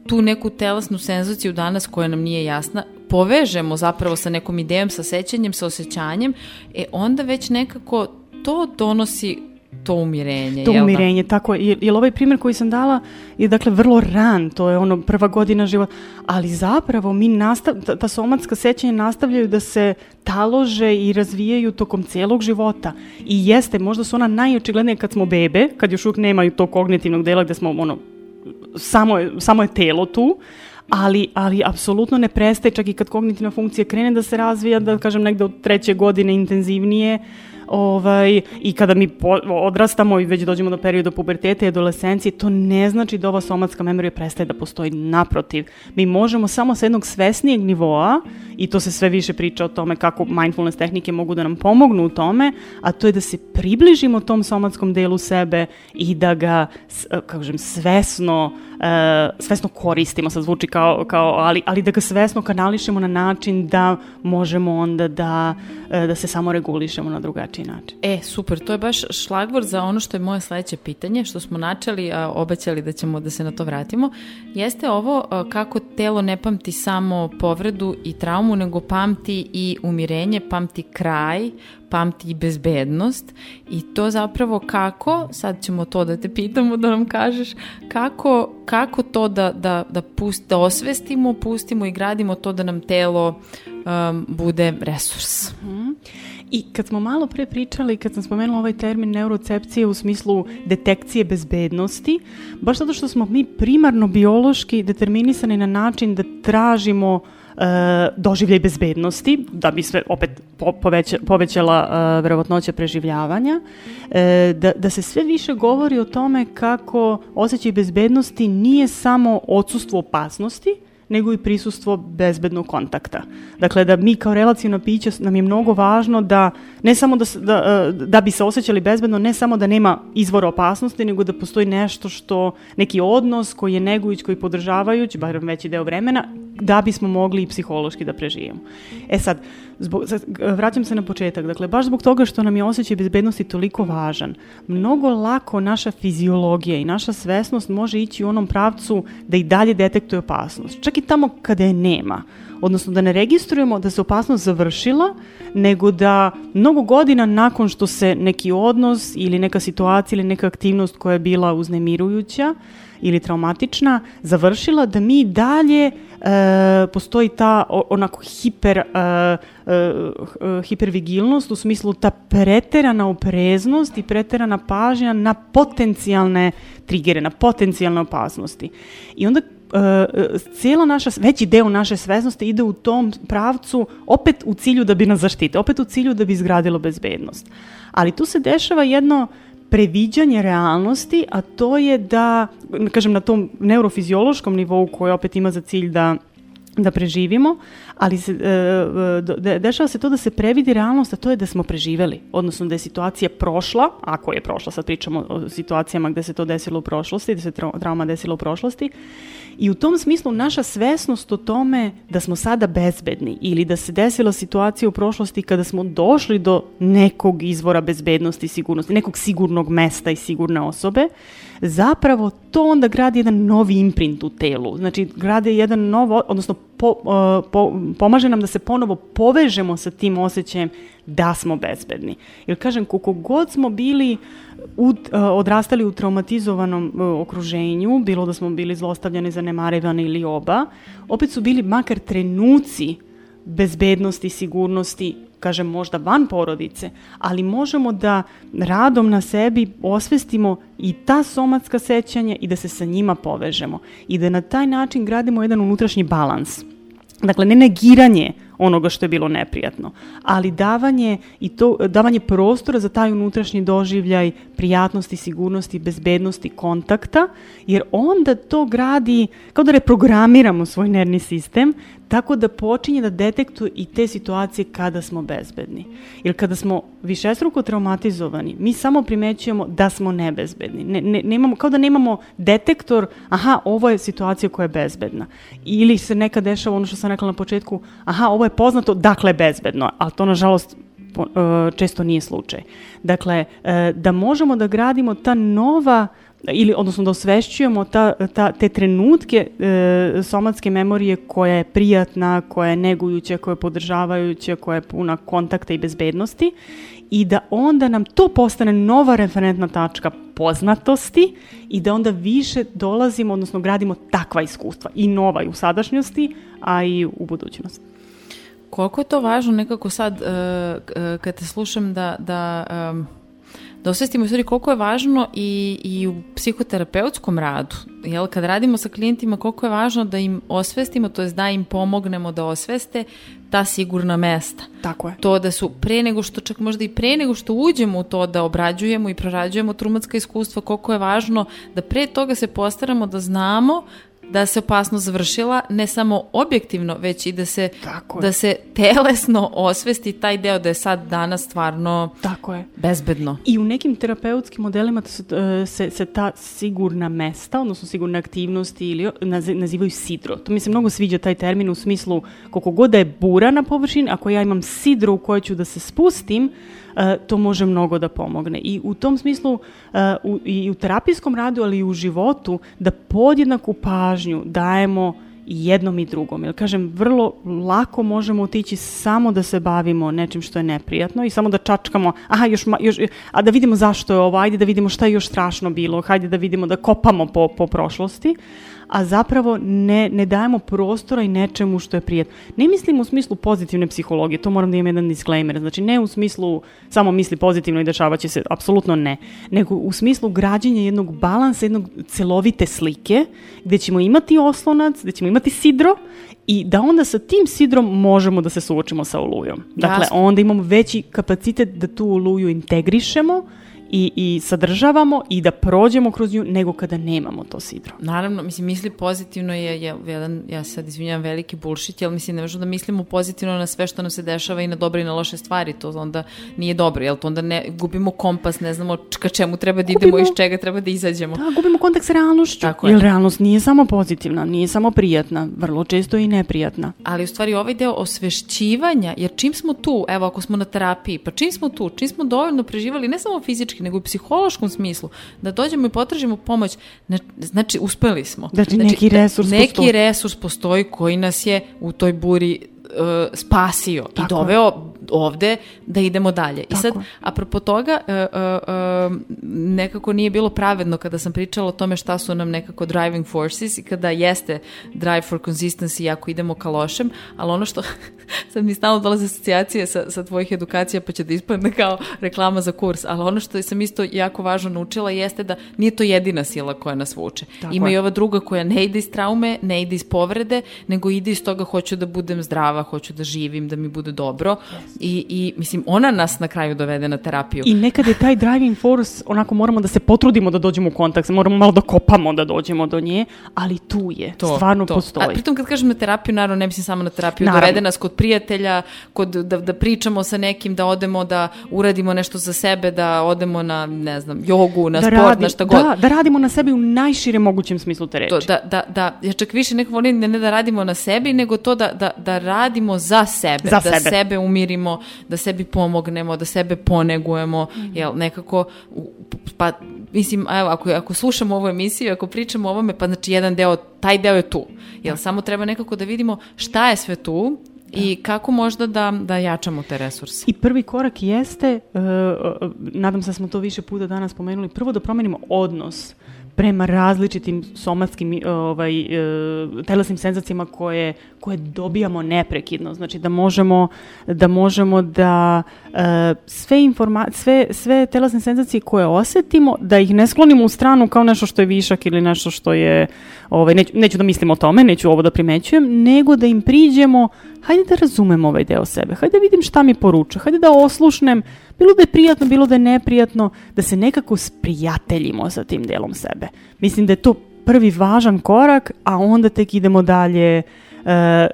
tu neku telesnu senzaciju danas koja nam nije jasna, povežemo zapravo sa nekom idejom, sa sećanjem, sa osjećanjem, e onda već nekako to donosi to umirenje. To jel da? umirenje, tako je. Jer, jer ovaj primjer koji sam dala je dakle vrlo ran, to je ono prva godina života, ali zapravo mi nastav, ta, ta somatska sećanja nastavljaju da se talože i razvijaju tokom celog života. I jeste, možda su ona najočiglednije kad smo bebe, kad još uvijek nemaju tog kognitivnog dela gde smo ono, samo je, samo je telo tu, ali, ali apsolutno ne prestaje čak i kad kognitivna funkcija krene da se razvija, da kažem negde od treće godine intenzivnije, ovaj, i kada mi po, odrastamo i već dođemo do perioda puberteta i adolescencije, to ne znači da ova somatska memorija prestaje da postoji naprotiv. Mi možemo samo sa jednog svesnijeg nivoa, i to se sve više priča o tome kako mindfulness tehnike mogu da nam pomognu u tome, a to je da se približimo tom somatskom delu sebe i da ga, kako kažem, svesno, e, svesno koristimo, sad zvuči kao, kao ali, ali da ga svesno kanališemo na način da možemo onda da e, da se samo regulišemo na drugačiji način. E, super, to je baš šlagvor za ono što je moje sledeće pitanje, što smo načeli, a obećali da ćemo da se na to vratimo. Jeste ovo a, kako telo ne pamti samo povredu i traumu, nego pamti i umirenje, pamti kraj, pamti i bezbednost i to zapravo kako, sad ćemo to da te pitamo da nam kažeš, kako, kako to da, da, da, pust, da osvestimo, pustimo i gradimo to da nam telo um, bude resurs. I kad smo malo pre pričali, kad sam spomenula ovaj termin neurocepcije u smislu detekcije bezbednosti, baš zato što smo mi primarno biološki determinisani na način da tražimo e, doživljaj bezbednosti, da bi se opet po, poveća, povećala e, verovatnoća preživljavanja, e, da, da se sve više govori o tome kako osjećaj bezbednosti nije samo odsustvo opasnosti, nego i prisustvo bezbednog kontakta. Dakle, da mi kao relacijno piće nam je mnogo važno da ne samo da, da, e, da bi se osjećali bezbedno, ne samo da nema izvora opasnosti, nego da postoji nešto što, neki odnos koji je negujuć, koji je podržavajuć, barem veći deo vremena, da bismo mogli i psihološki da preživimo. E sad, zbog, vraćam se na početak, dakle, baš zbog toga što nam je osjećaj bezbednosti toliko važan, mnogo lako naša fiziologija i naša svesnost može ići u onom pravcu da i dalje detektuje opasnost. Čak i tamo kada je nema. Odnosno da ne registrujemo da se opasnost završila, nego da mnogo godina nakon što se neki odnos ili neka situacija ili neka aktivnost koja je bila uznemirujuća ili traumatična završila, da mi dalje e, postoji ta onako hiper, e, e, hipervigilnost u smislu ta preterana opreznost i preterana pažnja na potencijalne trigere, na potencijalne opasnosti. I onda e, cijela naša, veći deo naše svesnosti ide u tom pravcu opet u cilju da bi nas zaštite, opet u cilju da bi izgradilo bezbednost. Ali tu se dešava jedno previđanje realnosti, a to je da, kažem, na tom neurofiziološkom nivou koji opet ima za cilj da da preživimo, ali se, e, e, dešava se to da se previdi realnost, a to je da smo preživeli, odnosno da je situacija prošla, ako je prošla, sad pričamo o situacijama gde se to desilo u prošlosti, gde se trau- trauma desila u prošlosti, i u tom smislu naša svesnost o tome da smo sada bezbedni ili da se desila situacija u prošlosti kada smo došli do nekog izvora bezbednosti i sigurnosti, nekog sigurnog mesta i sigurne osobe, zapravo to onda gradi jedan novi imprint u telu. Znači, grade jedan novo, odnosno po, uh, po, pomaže nam da se ponovo povežemo sa tim osjećajem da smo bezbedni. Jer kažem, koliko god smo bili u, uh, odrastali u traumatizovanom uh, okruženju, bilo da smo bili zlostavljani, zanemarevani ili oba, opet su bili makar trenuci bezbednosti, sigurnosti, kažem možda van porodice, ali možemo da radom na sebi osvestimo i ta somatska sećanja i da se sa njima povežemo i da na taj način gradimo jedan unutrašnji balans. Dakle, ne negiranje onoga što je bilo neprijatno, ali davanje i to davanje prostora za taj unutrašnji doživljaj prijatnosti, sigurnosti, bezbednosti, kontakta, jer onda to gradi kao da reprogramiramo svoj nervni sistem tako da počinje da detektuje i te situacije kada smo bezbedni. Jer kada smo višestruko traumatizovani, mi samo primećujemo da smo nebezbedni. Ne, ne, nemamo, kao da nemamo detektor, aha, ovo je situacija koja je bezbedna. Ili se nekad dešava ono što sam rekla na početku, aha, ovo je poznato, dakle je bezbedno, ali to nažalost e, često nije slučaj. Dakle, e, da možemo da gradimo ta nova ili odnosno da osvešćujemo ta, ta, te trenutke e, somatske memorije koja je prijatna, koja je negujuća, koja je podržavajuća, koja je puna kontakta i bezbednosti i da onda nam to postane nova referentna tačka poznatosti i da onda više dolazimo, odnosno gradimo takva iskustva i nova i u sadašnjosti, a i u budućnosti. Koliko je to važno nekako sad uh, kad te slušam da, da, um, da osvestimo stvari koliko je važno i, i u psihoterapeutskom radu. Jel, kad radimo sa klijentima koliko je važno da im osvestimo, to jest da im pomognemo da osveste ta sigurna mesta. Tako je. To da su pre nego što, čak možda i pre nego što uđemo u to da obrađujemo i prorađujemo traumatska iskustva, koliko je važno da pre toga se postaramo da znamo da se opasnost završila, ne samo objektivno, već i da se, Tako da se telesno osvesti taj deo da je sad danas stvarno Tako je. bezbedno. I u nekim terapeutskim modelima se, se, se ta sigurna mesta, odnosno sigurne aktivnosti ili naz- nazivaju sidro. To mi se mnogo sviđa taj termin u smislu koliko god da je bura na površini, ako ja imam sidro u kojoj ću da se spustim, to može mnogo da pomogne. I u tom smislu e, i u terapijskom radu, ali i u životu, da podjednaku pažnju dajemo i jednom i drugom. Jer kažem, vrlo lako možemo otići samo da se bavimo nečim što je neprijatno i samo da čačkamo, aha, još, još a da vidimo zašto je ovo, ajde da vidimo šta je još strašno bilo, hajde da vidimo, da kopamo po, po prošlosti, a zapravo ne, ne dajemo prostora i nečemu što je prijatno. Ne mislim u smislu pozitivne psihologije, to moram da imam jedan disclaimer, znači ne u smislu samo misli pozitivno i dešavaće se, apsolutno ne, nego u smislu građenja jednog balansa, jednog celovite slike, gde ćemo imati oslonac, gde ćemo imati sidro i da onda sa tim sidrom možemo da se suočimo sa olujom. Dakle, Jasno. onda imamo veći kapacitet da tu oluju integrišemo i, i sadržavamo i da prođemo kroz nju nego kada nemamo to sidro. Naravno, mislim, misli pozitivno je, je jedan, ja sad izvinjam, veliki bullshit, jer mislim, ne možemo da mislimo pozitivno na sve što nam se dešava i na dobre i na loše stvari, to onda nije dobro, jel to onda ne, gubimo kompas, ne znamo ka čemu treba da idemo i iz čega treba da izađemo. Da, gubimo kontakt s realnošću. Tako je. Jer realnost nije samo pozitivna, nije samo prijatna, vrlo često i neprijatna. Ali u stvari ovaj deo osvešćivanja, jer čim smo tu, evo ako smo na terapiji, pa čim smo tu, čim smo dovoljno preživali, ne samo fizički, nego i u psihološkom smislu, da dođemo i potražimo pomoć, znači uspeli smo. Znači, neki resurs neki postoji. resurs postoji koji nas je u toj buri e, spasio i Tako je. doveo ovde da idemo dalje. I sad, Tako apropo toga, e, e, nekako nije bilo pravedno kada sam pričala o tome šta su nam nekako driving forces i kada jeste drive for consistency ako idemo ka lošem, ali ono što sad mi stalno dolaze asocijacije sa, sa tvojih edukacija pa će da ispadne kao reklama za kurs, ali ono što sam isto jako važno naučila jeste da nije to jedina sila koja nas vuče. Tako Ima je. i ova druga koja ne ide iz traume, ne ide iz povrede, nego ide iz toga hoću da budem zdrava, hoću da živim, da mi bude dobro. I, I, mislim, ona nas na kraju dovede na terapiju. I nekad je taj driving force, onako moramo da se potrudimo da dođemo u kontakt, moramo malo da kopamo da dođemo do nje, ali tu je, stvarno postoji. A pritom kad kažem na terapiju, naravno ne mislim samo na terapiju, Naravno. dovede nas kod prijatelja, kod, da, da pričamo sa nekim, da odemo da uradimo nešto za sebe, da odemo na, ne znam, jogu, na sport, radi- na šta god. Da, da radimo na sebi u najširem mogućem smislu te reči. To, da, da, da, ja čak više nekako volim ne, ne da radimo na sebi, nego to da, da, da radimo za sebe, Za da sebe. umirimo, da sebi pomognemo, da sebe ponegujemo, Mhm. jel, nekako, pa, mislim, evo, ako, ako slušamo ovu emisiju, ako pričamo o ovome, pa znači jedan deo, taj deo je tu, jel, samo treba nekako da vidimo šta je sve tu i kako možda da, da jačamo te resurse. I prvi korak jeste, uh, uh, nadam se da smo to više puta danas spomenuli, prvo da promenimo odnos prema različitim somatskim uh, ovaj, uh, telesnim senzacijama koje, koje dobijamo neprekidno. Znači da možemo da, možemo da uh, sve, informa sve, sve telesne senzacije koje osetimo, da ih ne sklonimo u stranu kao nešto što je višak ili nešto što je, ovaj, neću, neću da mislim o tome, neću ovo da primećujem, nego da im priđemo, hajde da razumem ovaj deo sebe, hajde da vidim šta mi poručuje, hajde da oslušnem, bilo da je prijatno, bilo da je neprijatno, da se nekako sprijateljimo sa tim delom sebe. Mislim da je to prvi važan korak, a onda tek idemo dalje e,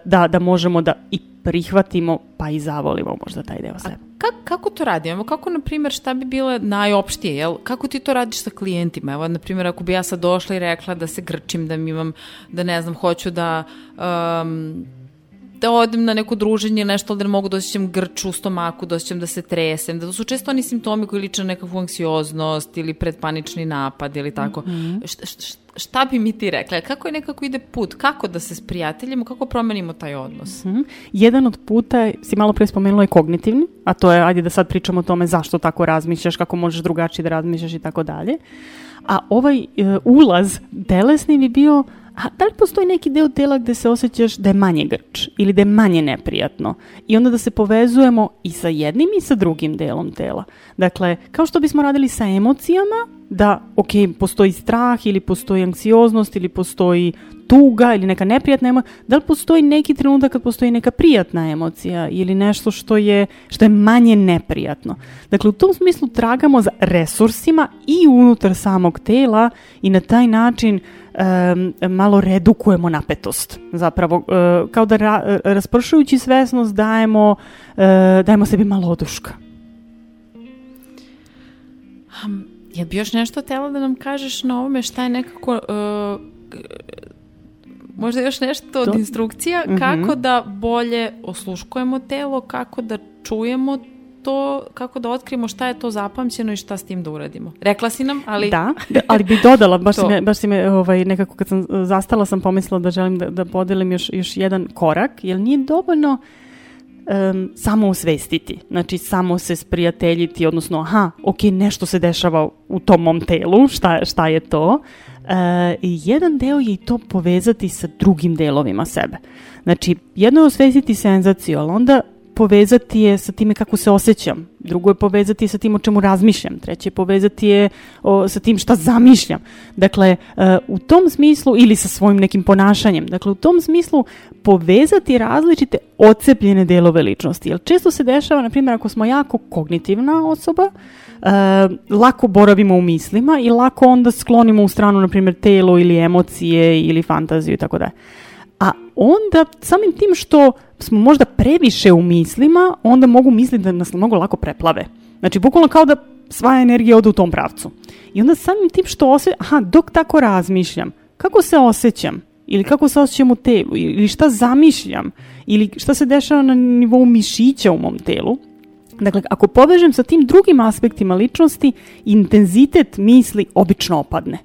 da, da možemo da i prihvatimo pa i zavolimo možda taj deo sebe. Ka, kako to radimo? Evo, kako, na primjer, šta bi bile najopštije, jel? Kako ti to radiš sa klijentima? Evo, na primjer, ako bi ja sad došla i rekla da se grčim, da mi imam, da ne znam, hoću da... Um, da odem na neko druženje ili nešto, ali da ne mogu da osjećam grč u stomaku, da osjećam da se tresem, da to su često oni simptomi koji liče na nekakvu anksioznost ili predpanični napad ili tako. Šta, šta, šta bi mi ti rekla? Kako je nekako ide put? Kako da se sprijateljimo? Kako promenimo taj odnos? Mhm. Jedan od puta, si malo pre spomenula, je kognitivni, a to je, ajde da sad pričamo o tome zašto tako razmišljaš, kako možeš drugačije da razmišljaš i tako dalje. A ovaj e, ulaz telesni bi bio, a da li postoji neki deo tela gde se osjećaš da je manje grč ili da je manje neprijatno? I onda da se povezujemo i sa jednim i sa drugim delom tela. Dakle, kao što bismo radili sa emocijama, da, ok, postoji strah ili postoji anksioznost ili postoji tuga ili neka neprijatna emocija, da li postoji neki trenutak kad postoji neka prijatna emocija ili nešto što je, što je manje neprijatno. Dakle, u tom smislu tragamo za resursima i unutar samog tela i na taj način em, malo redukujemo napetost. Zapravo, e, kao da ra, raspršujući svesnost dajemo, e, dajemo sebi malo oduška. Um, ja bi još nešto tela da nam kažeš na ovome šta je nekako... uh, možda još nešto od instrukcija Mhm. kako da bolje osluškujemo telo, kako da čujemo to, kako da otkrijemo šta je to zapamćeno i šta s tim da uradimo. Rekla si nam, ali... Da, da, ali bi dodala, baš si me, baš si me ovaj, nekako kad sam uh, zastala sam pomislila da želim da, da podelim još, još jedan korak, jer nije dovoljno um, samo osvestiti, znači samo se sprijateljiti, odnosno aha, ok, nešto se dešava u tom mom telu, šta, šta je to? E, I jedan deo je i to povezati sa drugim delovima sebe. Znači, jedno je osvestiti senzaciju, ali onda povezati je sa time kako se osjećam, drugo je povezati sa tim o čemu razmišljam, treće je povezati je o, sa tim šta zamišljam. Dakle, e, u tom smislu, ili sa svojim nekim ponašanjem, dakle, u tom smislu povezati različite ocepljene delove ličnosti. Jer često se dešava, na primjer, ako smo jako kognitivna osoba, e, lako boravimo u mislima i lako onda sklonimo u stranu, na primjer, telo ili emocije ili fantaziju i tako dalje. Onda samim tim što smo možda previše u mislima, onda mogu misliti da nas mnogo lako preplave. Znači, bukvalno kao da sva energija ode u tom pravcu. I onda samim tim što osjećam, aha, dok tako razmišljam, kako se osjećam? Ili kako se osjećam u telu? Ili šta zamišljam? Ili šta se dešava na nivou mišića u mom telu? Dakle, ako povežem sa tim drugim aspektima ličnosti, intenzitet misli obično opadne.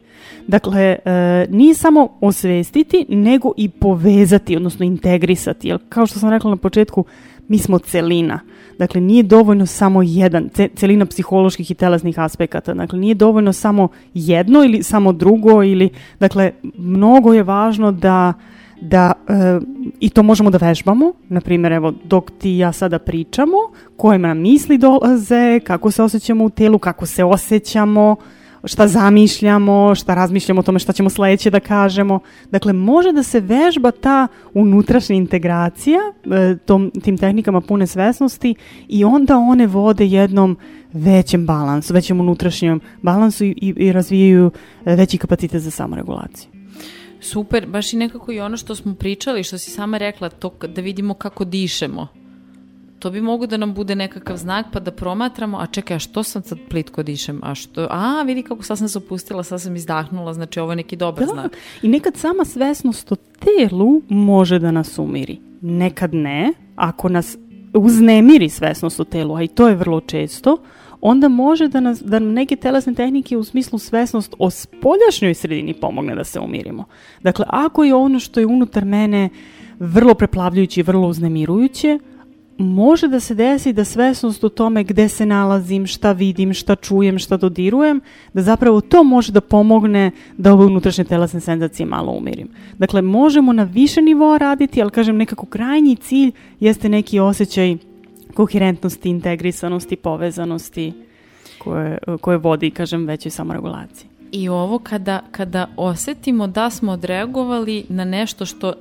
Dakle, e, nije samo osvestiti, nego i povezati, odnosno integrisati. Jer, kao što sam rekla na početku, mi smo celina. Dakle, nije dovoljno samo jedan, ce, celina psiholoških i telesnih aspekata. Dakle, nije dovoljno samo jedno ili samo drugo ili, dakle, mnogo je važno da da e, i to možemo da vežbamo, na primjer evo dok ti ja sada pričamo, koje nam misli dolaze, kako se osjećamo u telu, kako se osjećamo, šta zamišljamo, šta razmišljamo o tome šta ćemo sledeće da kažemo. Dakle, može da se vežba ta unutrašnja integracija e, tom, tim tehnikama pune svesnosti i onda one vode jednom većem balansu, većem unutrašnjem balansu i, i, razvijaju veći kapacitet za samoregulaciju. Super, baš i nekako i ono što smo pričali, što si sama rekla, to da vidimo kako dišemo. To bi mogo da nam bude nekakav znak pa da promatramo, a čekaj, a što sam sad plitko dišem? A što, a vidi kako sad sam se opustila, sad sam izdahnula, znači ovo je neki dobar Da, znak. i nekad sama svesnost o telu može da nas umiri. Nekad ne, ako nas uznemiri svesnost o telu, a i to je vrlo često, onda može da, nas, da nam neke telesne tehnike u smislu svesnost o spoljašnjoj sredini pomogne da se umirimo. Dakle, ako je ono što je unutar mene vrlo preplavljujuće i vrlo uznemirujuće, može da se desi da svesnost o tome gde se nalazim, šta vidim, šta čujem, šta dodirujem, da zapravo to može da pomogne da ove unutrašnje telesne senzacije malo umirim. Dakle, možemo na više nivoa raditi, ali kažem nekako krajnji cilj jeste neki osjećaj koherentnosti, integrisanosti, povezanosti koje, koje vodi, kažem, većoj samoregulaciji. I ovo kada, kada osetimo da smo odreagovali na nešto što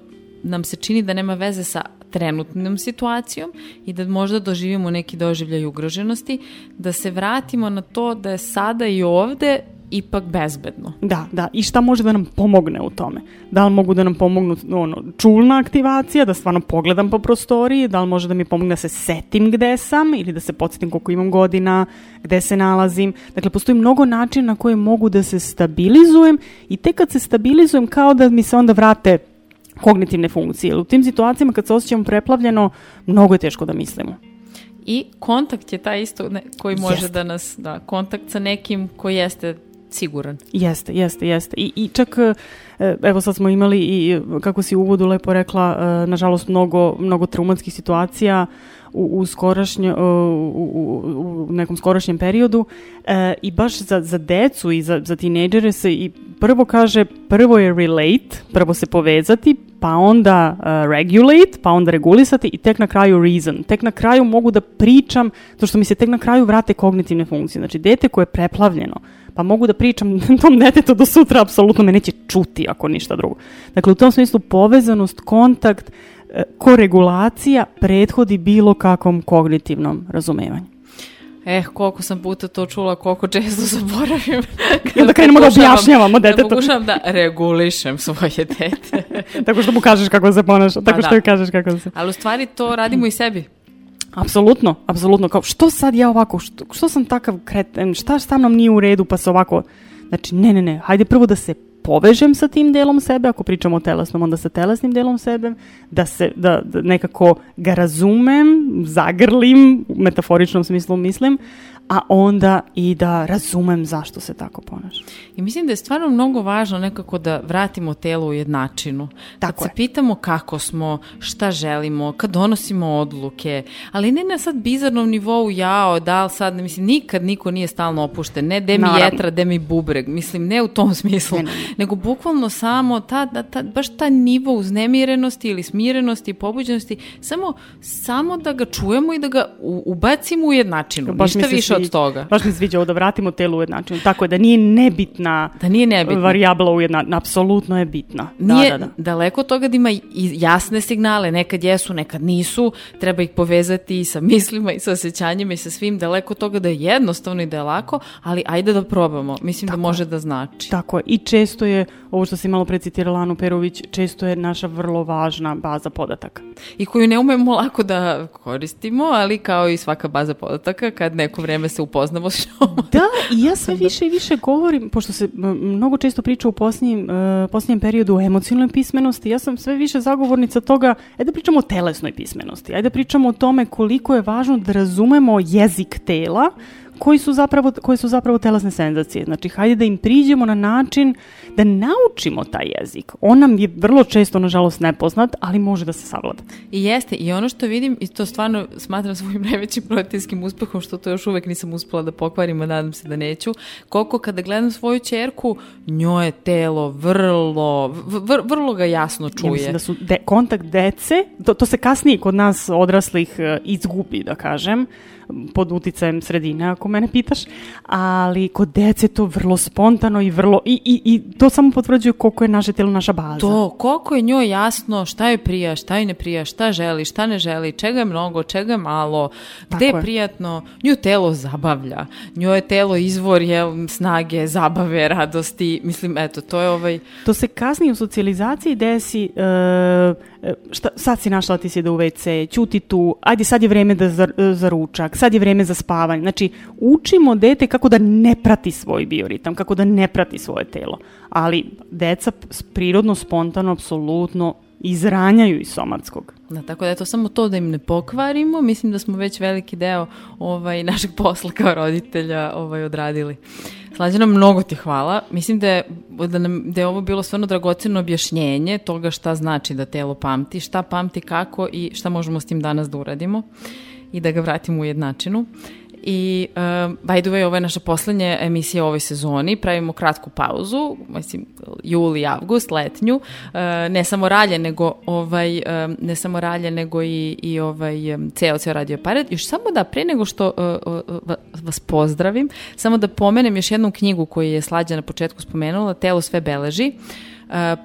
nam se čini da nema veze sa trenutnom situacijom i da možda doživimo neki doživljaj ugroženosti, da se vratimo na to da je sada i ovde ipak bezbedno. Da, da. I šta može da nam pomogne u tome? Da li mogu da nam pomognu ono, čulna aktivacija, da stvarno pogledam po prostoriji, da li može da mi pomogne da se setim gde sam ili da se podsjetim koliko imam godina, gde se nalazim. Dakle, postoji mnogo načina na koje mogu da se stabilizujem i tek kad se stabilizujem kao da mi se onda vrate kognitivne funkcije. U tim situacijama kad se osjećamo preplavljeno, mnogo je teško da mislimo. I kontakt je taj isto ne, koji može Jeste. da nas, da, kontakt sa nekim koji jeste siguran. Jeste, jeste, jeste. I, i čak, e, evo sad smo imali i, kako si u uvodu lepo rekla, e, nažalost mnogo, mnogo traumatskih situacija u, u, skorašnje, u, u, u nekom skorašnjem periodu e, i baš za, za decu i za, za tinejdžere se i prvo kaže, prvo je relate, prvo se povezati, pa onda uh, regulate, pa onda regulisati i tek na kraju reason. Tek na kraju mogu da pričam, to što mi se tek na kraju vrate kognitivne funkcije. Znači, dete koje je preplavljeno, pa mogu da pričam tom detetu do sutra, apsolutno me neće čuti ako ništa drugo. Dakle, u tom smislu povezanost, kontakt, e, koregulacija prethodi bilo kakvom kognitivnom razumevanju. Eh, koliko sam puta to čula, koliko često zaboravim. I onda krenemo da objašnjavamo Da detetu. pokušavam da regulišem svoje dete. Tako što mu kažeš kako se ponaša, tako što da. joj kažeš kako se... Ali u stvari to radimo i sebi. Apsolutno, apsolutno. Kao, što sad ja ovako, što, što sam takav kreten, šta sa mnom nije u redu, pa se ovako... Znači, ne, ne, ne, hajde prvo da se povežem sa tim delom sebe, ako pričamo o telesnom, onda sa telesnim delom sebe, da se, da, da nekako ga razumem, zagrlim, u metaforičnom smislu mislim, a onda i da razumem zašto se tako ponaša. I mislim da je stvarno mnogo važno nekako da vratimo telo u jednačinu. Tako kad se je. pitamo kako smo, šta želimo, kad donosimo odluke, ali ne na sad bizarnom nivou jao, da li sad, mislim, nikad niko nije stalno opušten, ne de mi Naravno. jetra, de mi bubreg, mislim, ne u tom smislu, Ne, ne, ne. nego bukvalno samo ta, ta, ta, baš ta nivo uznemirenosti ili smirenosti i pobuđenosti, samo, samo da ga čujemo i da ga u- ubacimo u jednačinu, Baš ništa se više od toga. Baš mi se sviđa ovo da vratimo telo u jednačinu. Tako je, da nije nebitna Da nije nebitno. varijabla u jednačinu. Apsolutno je bitna. Nije da, da, da. daleko od toga da ima i jasne signale, nekad jesu, nekad nisu, treba ih povezati i sa mislima i sa osjećanjima i sa svim, daleko od toga da je jednostavno i da je lako, ali ajde da probamo, mislim da može da znači. Tako je. I često je, ovo što si malo precitirala Anu Perović, često je naša vrlo važna baza podataka. I koju ne umemo lako da koristimo, ali kao i svaka baza podataka, kad neko vreme se upoznamo s njom. Da, i ja sve više i više govorim, pošto se mnogo često priča u posljednjem, e, posljednjem periodu o emocionalnoj pismenosti, ja sam sve više zagovornica toga, ajde da pričamo o telesnoj pismenosti, ajde da pričamo o tome koliko je važno da razumemo jezik tela, koji su zapravo, koje su zapravo telesne senzacije. Znači, hajde da im priđemo na način da naučimo taj jezik. On nam je vrlo često, nažalost, nepoznat, ali može da se savlada. I jeste, i ono što vidim, i to stvarno smatram svojim najvećim roditeljskim uspehom, što to još uvek nisam uspela da pokvarim, a nadam se da neću, koliko kada gledam svoju čerku, njoj je telo vrlo, vr- vrlo ga jasno čuje. Ja mislim da su de, kontakt dece, to, to se kasnije kod nas odraslih e, izgubi, da kažem, pod uticajem sredine, ako mene pitaš, ali kod dece je to vrlo spontano i vrlo, i, i, i to samo potvrđuje koliko je naše telo naša baza. To, koliko je njoj jasno šta joj prija, šta joj ne prija, šta želi, šta ne želi, čega je mnogo, čega je malo, gde je je. prijatno, nju telo zabavlja, njoj je telo izvor je, snage, zabave, radosti, mislim, eto, to je ovaj, To se kasnije u socijalizaciji desi, e, šta, sad si našla ti si da u WC, ćuti tu, ajde sad je vreme da za, e, za ručak, sad je vreme za spavanje. Znači, učimo dete kako da ne prati svoj bioritam, kako da ne prati svoje telo. Ali deca prirodno, spontano, apsolutno izranjaju iz somatskog. Da, tako da je to samo to da im ne pokvarimo, mislim da smo već veliki deo ovaj, našeg posla kao roditelja ovaj, odradili. Slađana, mnogo ti hvala. Mislim da je, da, nam, da je ovo bilo stvarno dragoceno objašnjenje toga šta znači da telo pamti, šta pamti kako i šta možemo s tim danas da uradimo i da ga vratimo u jednačinu. I, uh, by the way, ovo je naša poslednja emisija u ovoj sezoni. Pravimo kratku pauzu, mislim, juli, avgust, letnju. Uh, ne samo ralje, nego ovaj, um, ne samo ralje, nego i, i ovaj, um, ceo, ceo radio aparat. Još samo da, pre nego što uh, uh, va- vas pozdravim, samo da pomenem još jednu knjigu koju je Slađa na početku spomenula, Telo sve beleži. Uh,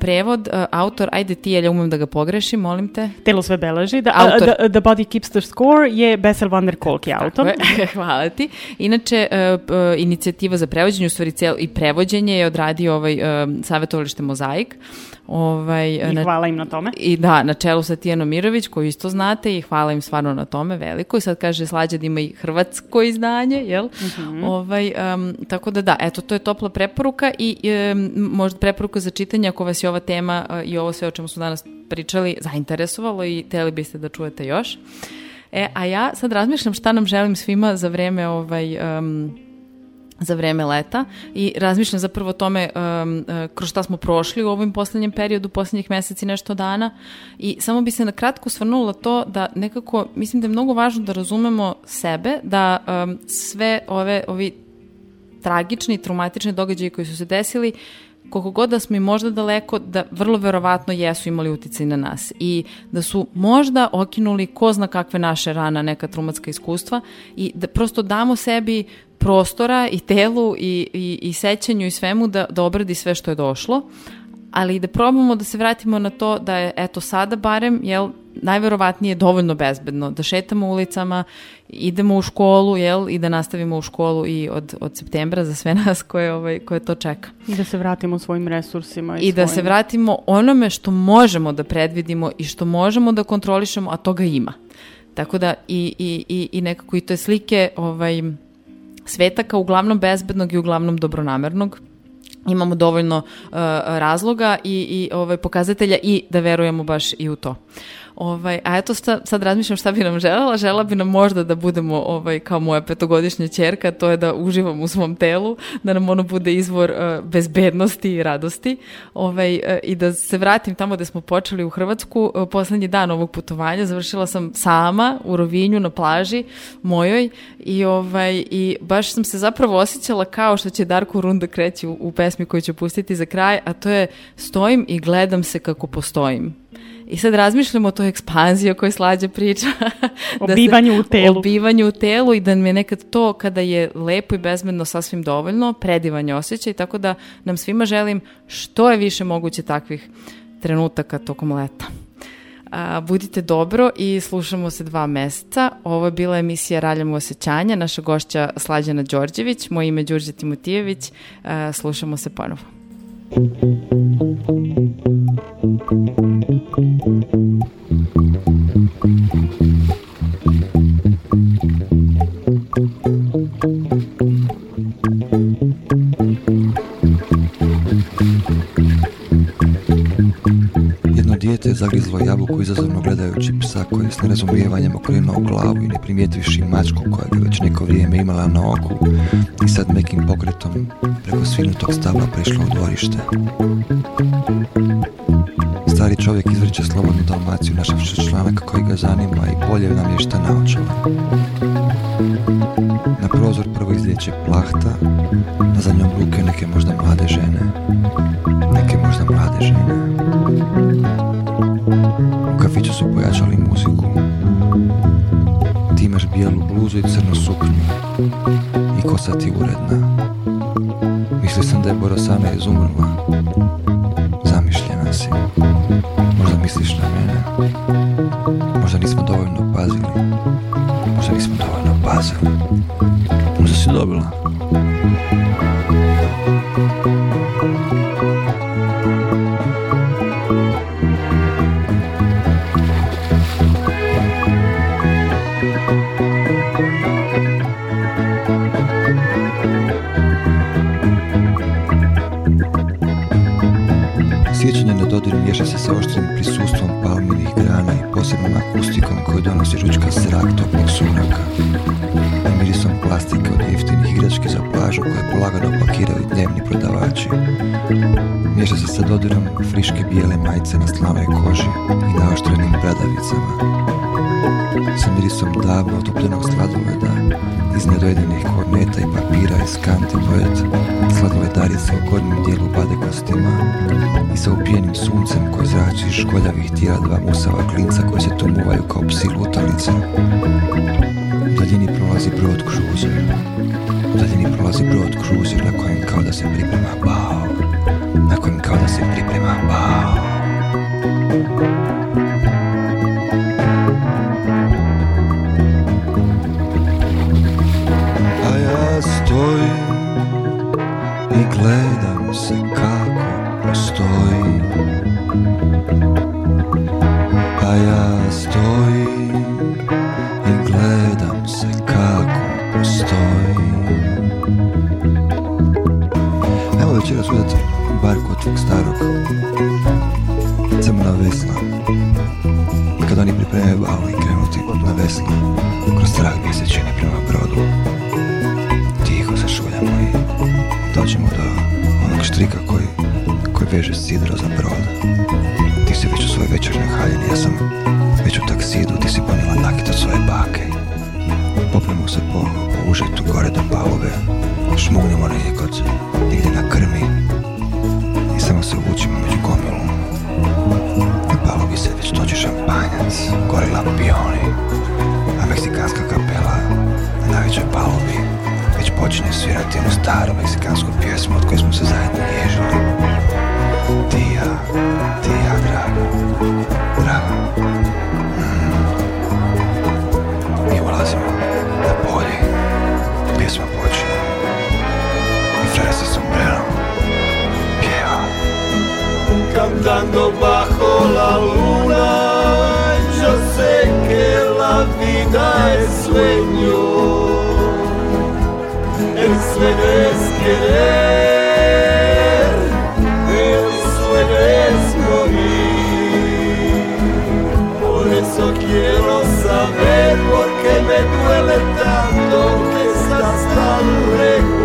prevod, uh, autor, ajde ti, jer ja umem da ga pogrešim, molim te. Telo sve beleži. Da, Autor. the, the Body Keeps the Score je Bessel van der Kolk je autor. Je, hvala ti. Inače, uh, uh, inicijativa za prevođenje, u stvari cel, i prevođenje je odradio ovaj uh, savjetovalište Mozaik. Ovaj, I hvala im na tome. I da, na čelu sa Tijanom Mirović, koju isto znate i hvala im stvarno na tome veliko. I sad kaže Slađa da ima i hrvatsko izdanje, jel? ovaj, um, tako da da, eto, to je topla preporuka i um, možda preporuka za čitanje ako vas je ova tema uh, i ovo sve o čemu smo danas pričali zainteresovalo i teli biste da čujete još. E, a ja sad razmišljam šta nam želim svima za vreme ovaj, um, za vreme leta i razmišljam zapravo o tome um, uh, kroz šta smo prošli u ovom poslednjem periodu, poslednjih meseci nešto dana. I samo bi se na kratko svrnula to da nekako, mislim da je mnogo važno da razumemo sebe, da um, sve ove, ovi tragični, traumatični događaji koji su se desili, koliko god da smo i možda daleko, da vrlo verovatno jesu imali uticaj na nas i da su možda okinuli ko zna kakve naše rana, neka traumatska iskustva i da prosto damo sebi prostora i telu i, i, i sećanju i svemu da, da obradi sve što je došlo, ali i da probamo da se vratimo na to da je, eto, sada barem, jel, najverovatnije dovoljno bezbedno, da šetamo ulicama, idemo u školu, jel, i da nastavimo u školu i od, od septembra za sve nas koje, ovaj, koje to čeka. I da se vratimo svojim resursima. I, I da se svojim- vratimo onome što možemo da predvidimo i što možemo da kontrolišemo, a toga ima. Tako da i, i, i, i nekako i to je slike ovaj, sveta kao uglavnom bezbednog i uglavnom dobronamernog imamo dovoljno uh, razloga i, i ovaj, pokazatelja i da verujemo baš i u to. Ovaj, a eto šta, sad razmišljam šta bi nam želela, žela bi nam možda da budemo ovaj, kao moja petogodišnja čerka, to je da uživamo u svom telu, da nam ono bude izvor uh, bezbednosti i radosti. Ovaj, uh, i da se vratim tamo gde smo počeli u Hrvatsku, uh, poslednji dan ovog putovanja, završila sam sama u Rovinju na plaži mojoj i, ovaj, i baš sam se zapravo osjećala kao što će Darko Runda kreći u, u pesmi koju ću pustiti za kraj, a to je stojim i gledam se kako postojim. I sad razmišljamo o toj ekspanziji o kojoj slađa priča. O Da se- bivanju u telu. O bivanju u telu i da mi je nekad to kada je lepo i bezbedno sasvim dovoljno, predivan je osjećaj, tako da nam svima želim što je više moguće takvih trenutaka tokom leta. A, budite dobro i slušamo se dva meseca. Ovo je bila emisija Raljamo osjećanja, naša gošća Slađana Đorđević, moje ime je Đurđe Timotijević. A, slušamo se ponovo. Zagrizlo jabuku izazovno gledajući psa koji s nerazumijevanjem okrenuo glavu i ne primijetivši mačku koja ga već neko vrijeme imala na oku i sad nekim pokretom preko svinutog stabla prešla u dvorište. Stari čovjek izvrće slobodnu dalmaciju našavši članak koji ga zanima i bolje namješta naočala. Na prozor prvo izlijeće plahta, na zadnjom ruke neke možda mlade žene. Neke možda mlade žene. U kafiću su pojačali muziku. Ti imaš bijelu bluzu i crnu suknju. I kosa ti uredna. Mislio sam da je Borosana izumrla. Zamišljena si. Misliš na mene. Možda nismo dovoljno pazili. Možda nismo dovoljno pazili. Možda si dobila. Akustikom koju donosi ručka zrak toplog sumraka. I mirisom plastike od jeftinih igrački za plažu koje polagano pakiraju dnevni prodavači. Miješa se sa dodirom friške bijele majice na slanoj koži i naoštrenim bradavicama. Sa mirisom davno otopljenog sladoleda, iz nedojedenih korneta i papira iz kanti pojet sladoledarice u gornjem dijelu bade kostima i sa upijenim suncem koji zrači školjavih tijela dva musava klinca koji se tumuvaju kao psi lutalice. U daljini prolazi brod kruzer. U daljini prolazi brod kruzer na kojem kao da se priprema bao. Na kojem kao da se priprema bao. Stojim i gledam se kako postoji. A ja stojim i gledam se kako postoji. Evo večeras udati bar kod tvog starog. Crmena vesla I kad oni pripremaju balu i krenuti na vesla Kroz strah mjesečine prema brodu zašuljamo i dođemo do onog štrika koji, koji veže sidro za brod. Ti si već u svojoj večernjoj haljini, ja sam već u taksidu, ti si ponijela nakit od svoje bake. Popnemo se po, po užetu gore do palube, šmugnemo negdje kod, negdje na krmi i samo se uvučimo među gomilu. Na palubi se već toči šampanjac, gore lampioni, a meksikanska kapela na najvećoj palubi već počinje staru meksikansku pjesmu od koje smo se zajedno nježili. Ti i ja, ti i ja, draga, draga. Mm. Mi ulazimo na polje, pjesma počinje. I frera sa sombrerom pjeva. cantando bajo la luna. Yo sé que la vida es sueño. El es querer, el sueño es morir. Por eso quiero saber por qué me duele tanto que estás tan lejos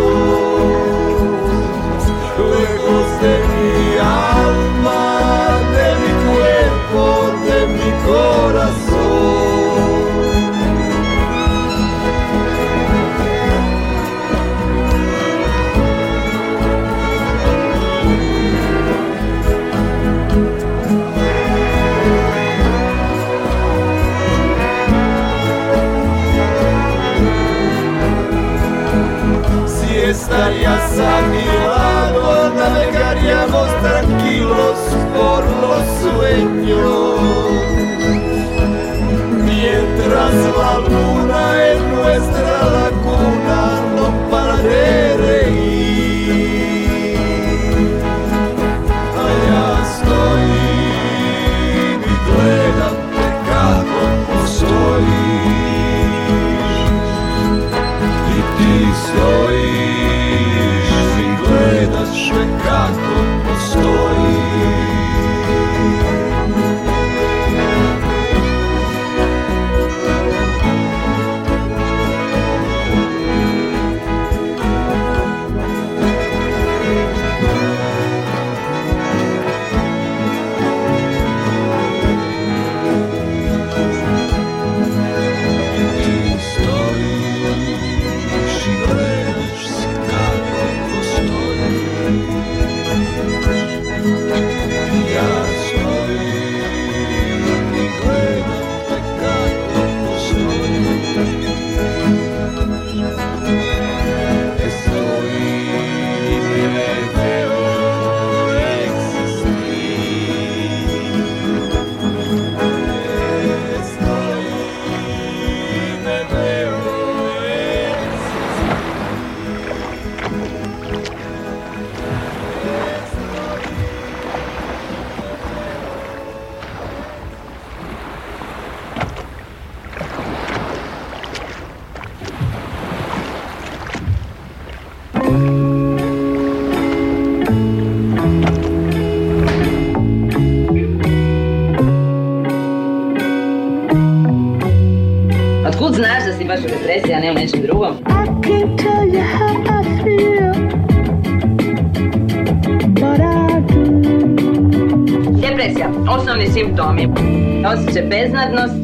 estarías a mi lado, navegaríamos tranquilos por los sueños. Mientras la luna en nuestra laguna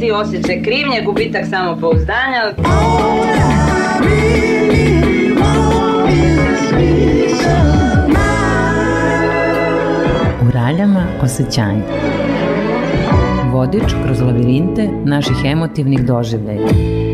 beznadnosti, osjećaj krivnje, gubitak samopouzdanja. U raljama osjećanja. Vodič kroz lavirinte naših emotivnih doživljaja.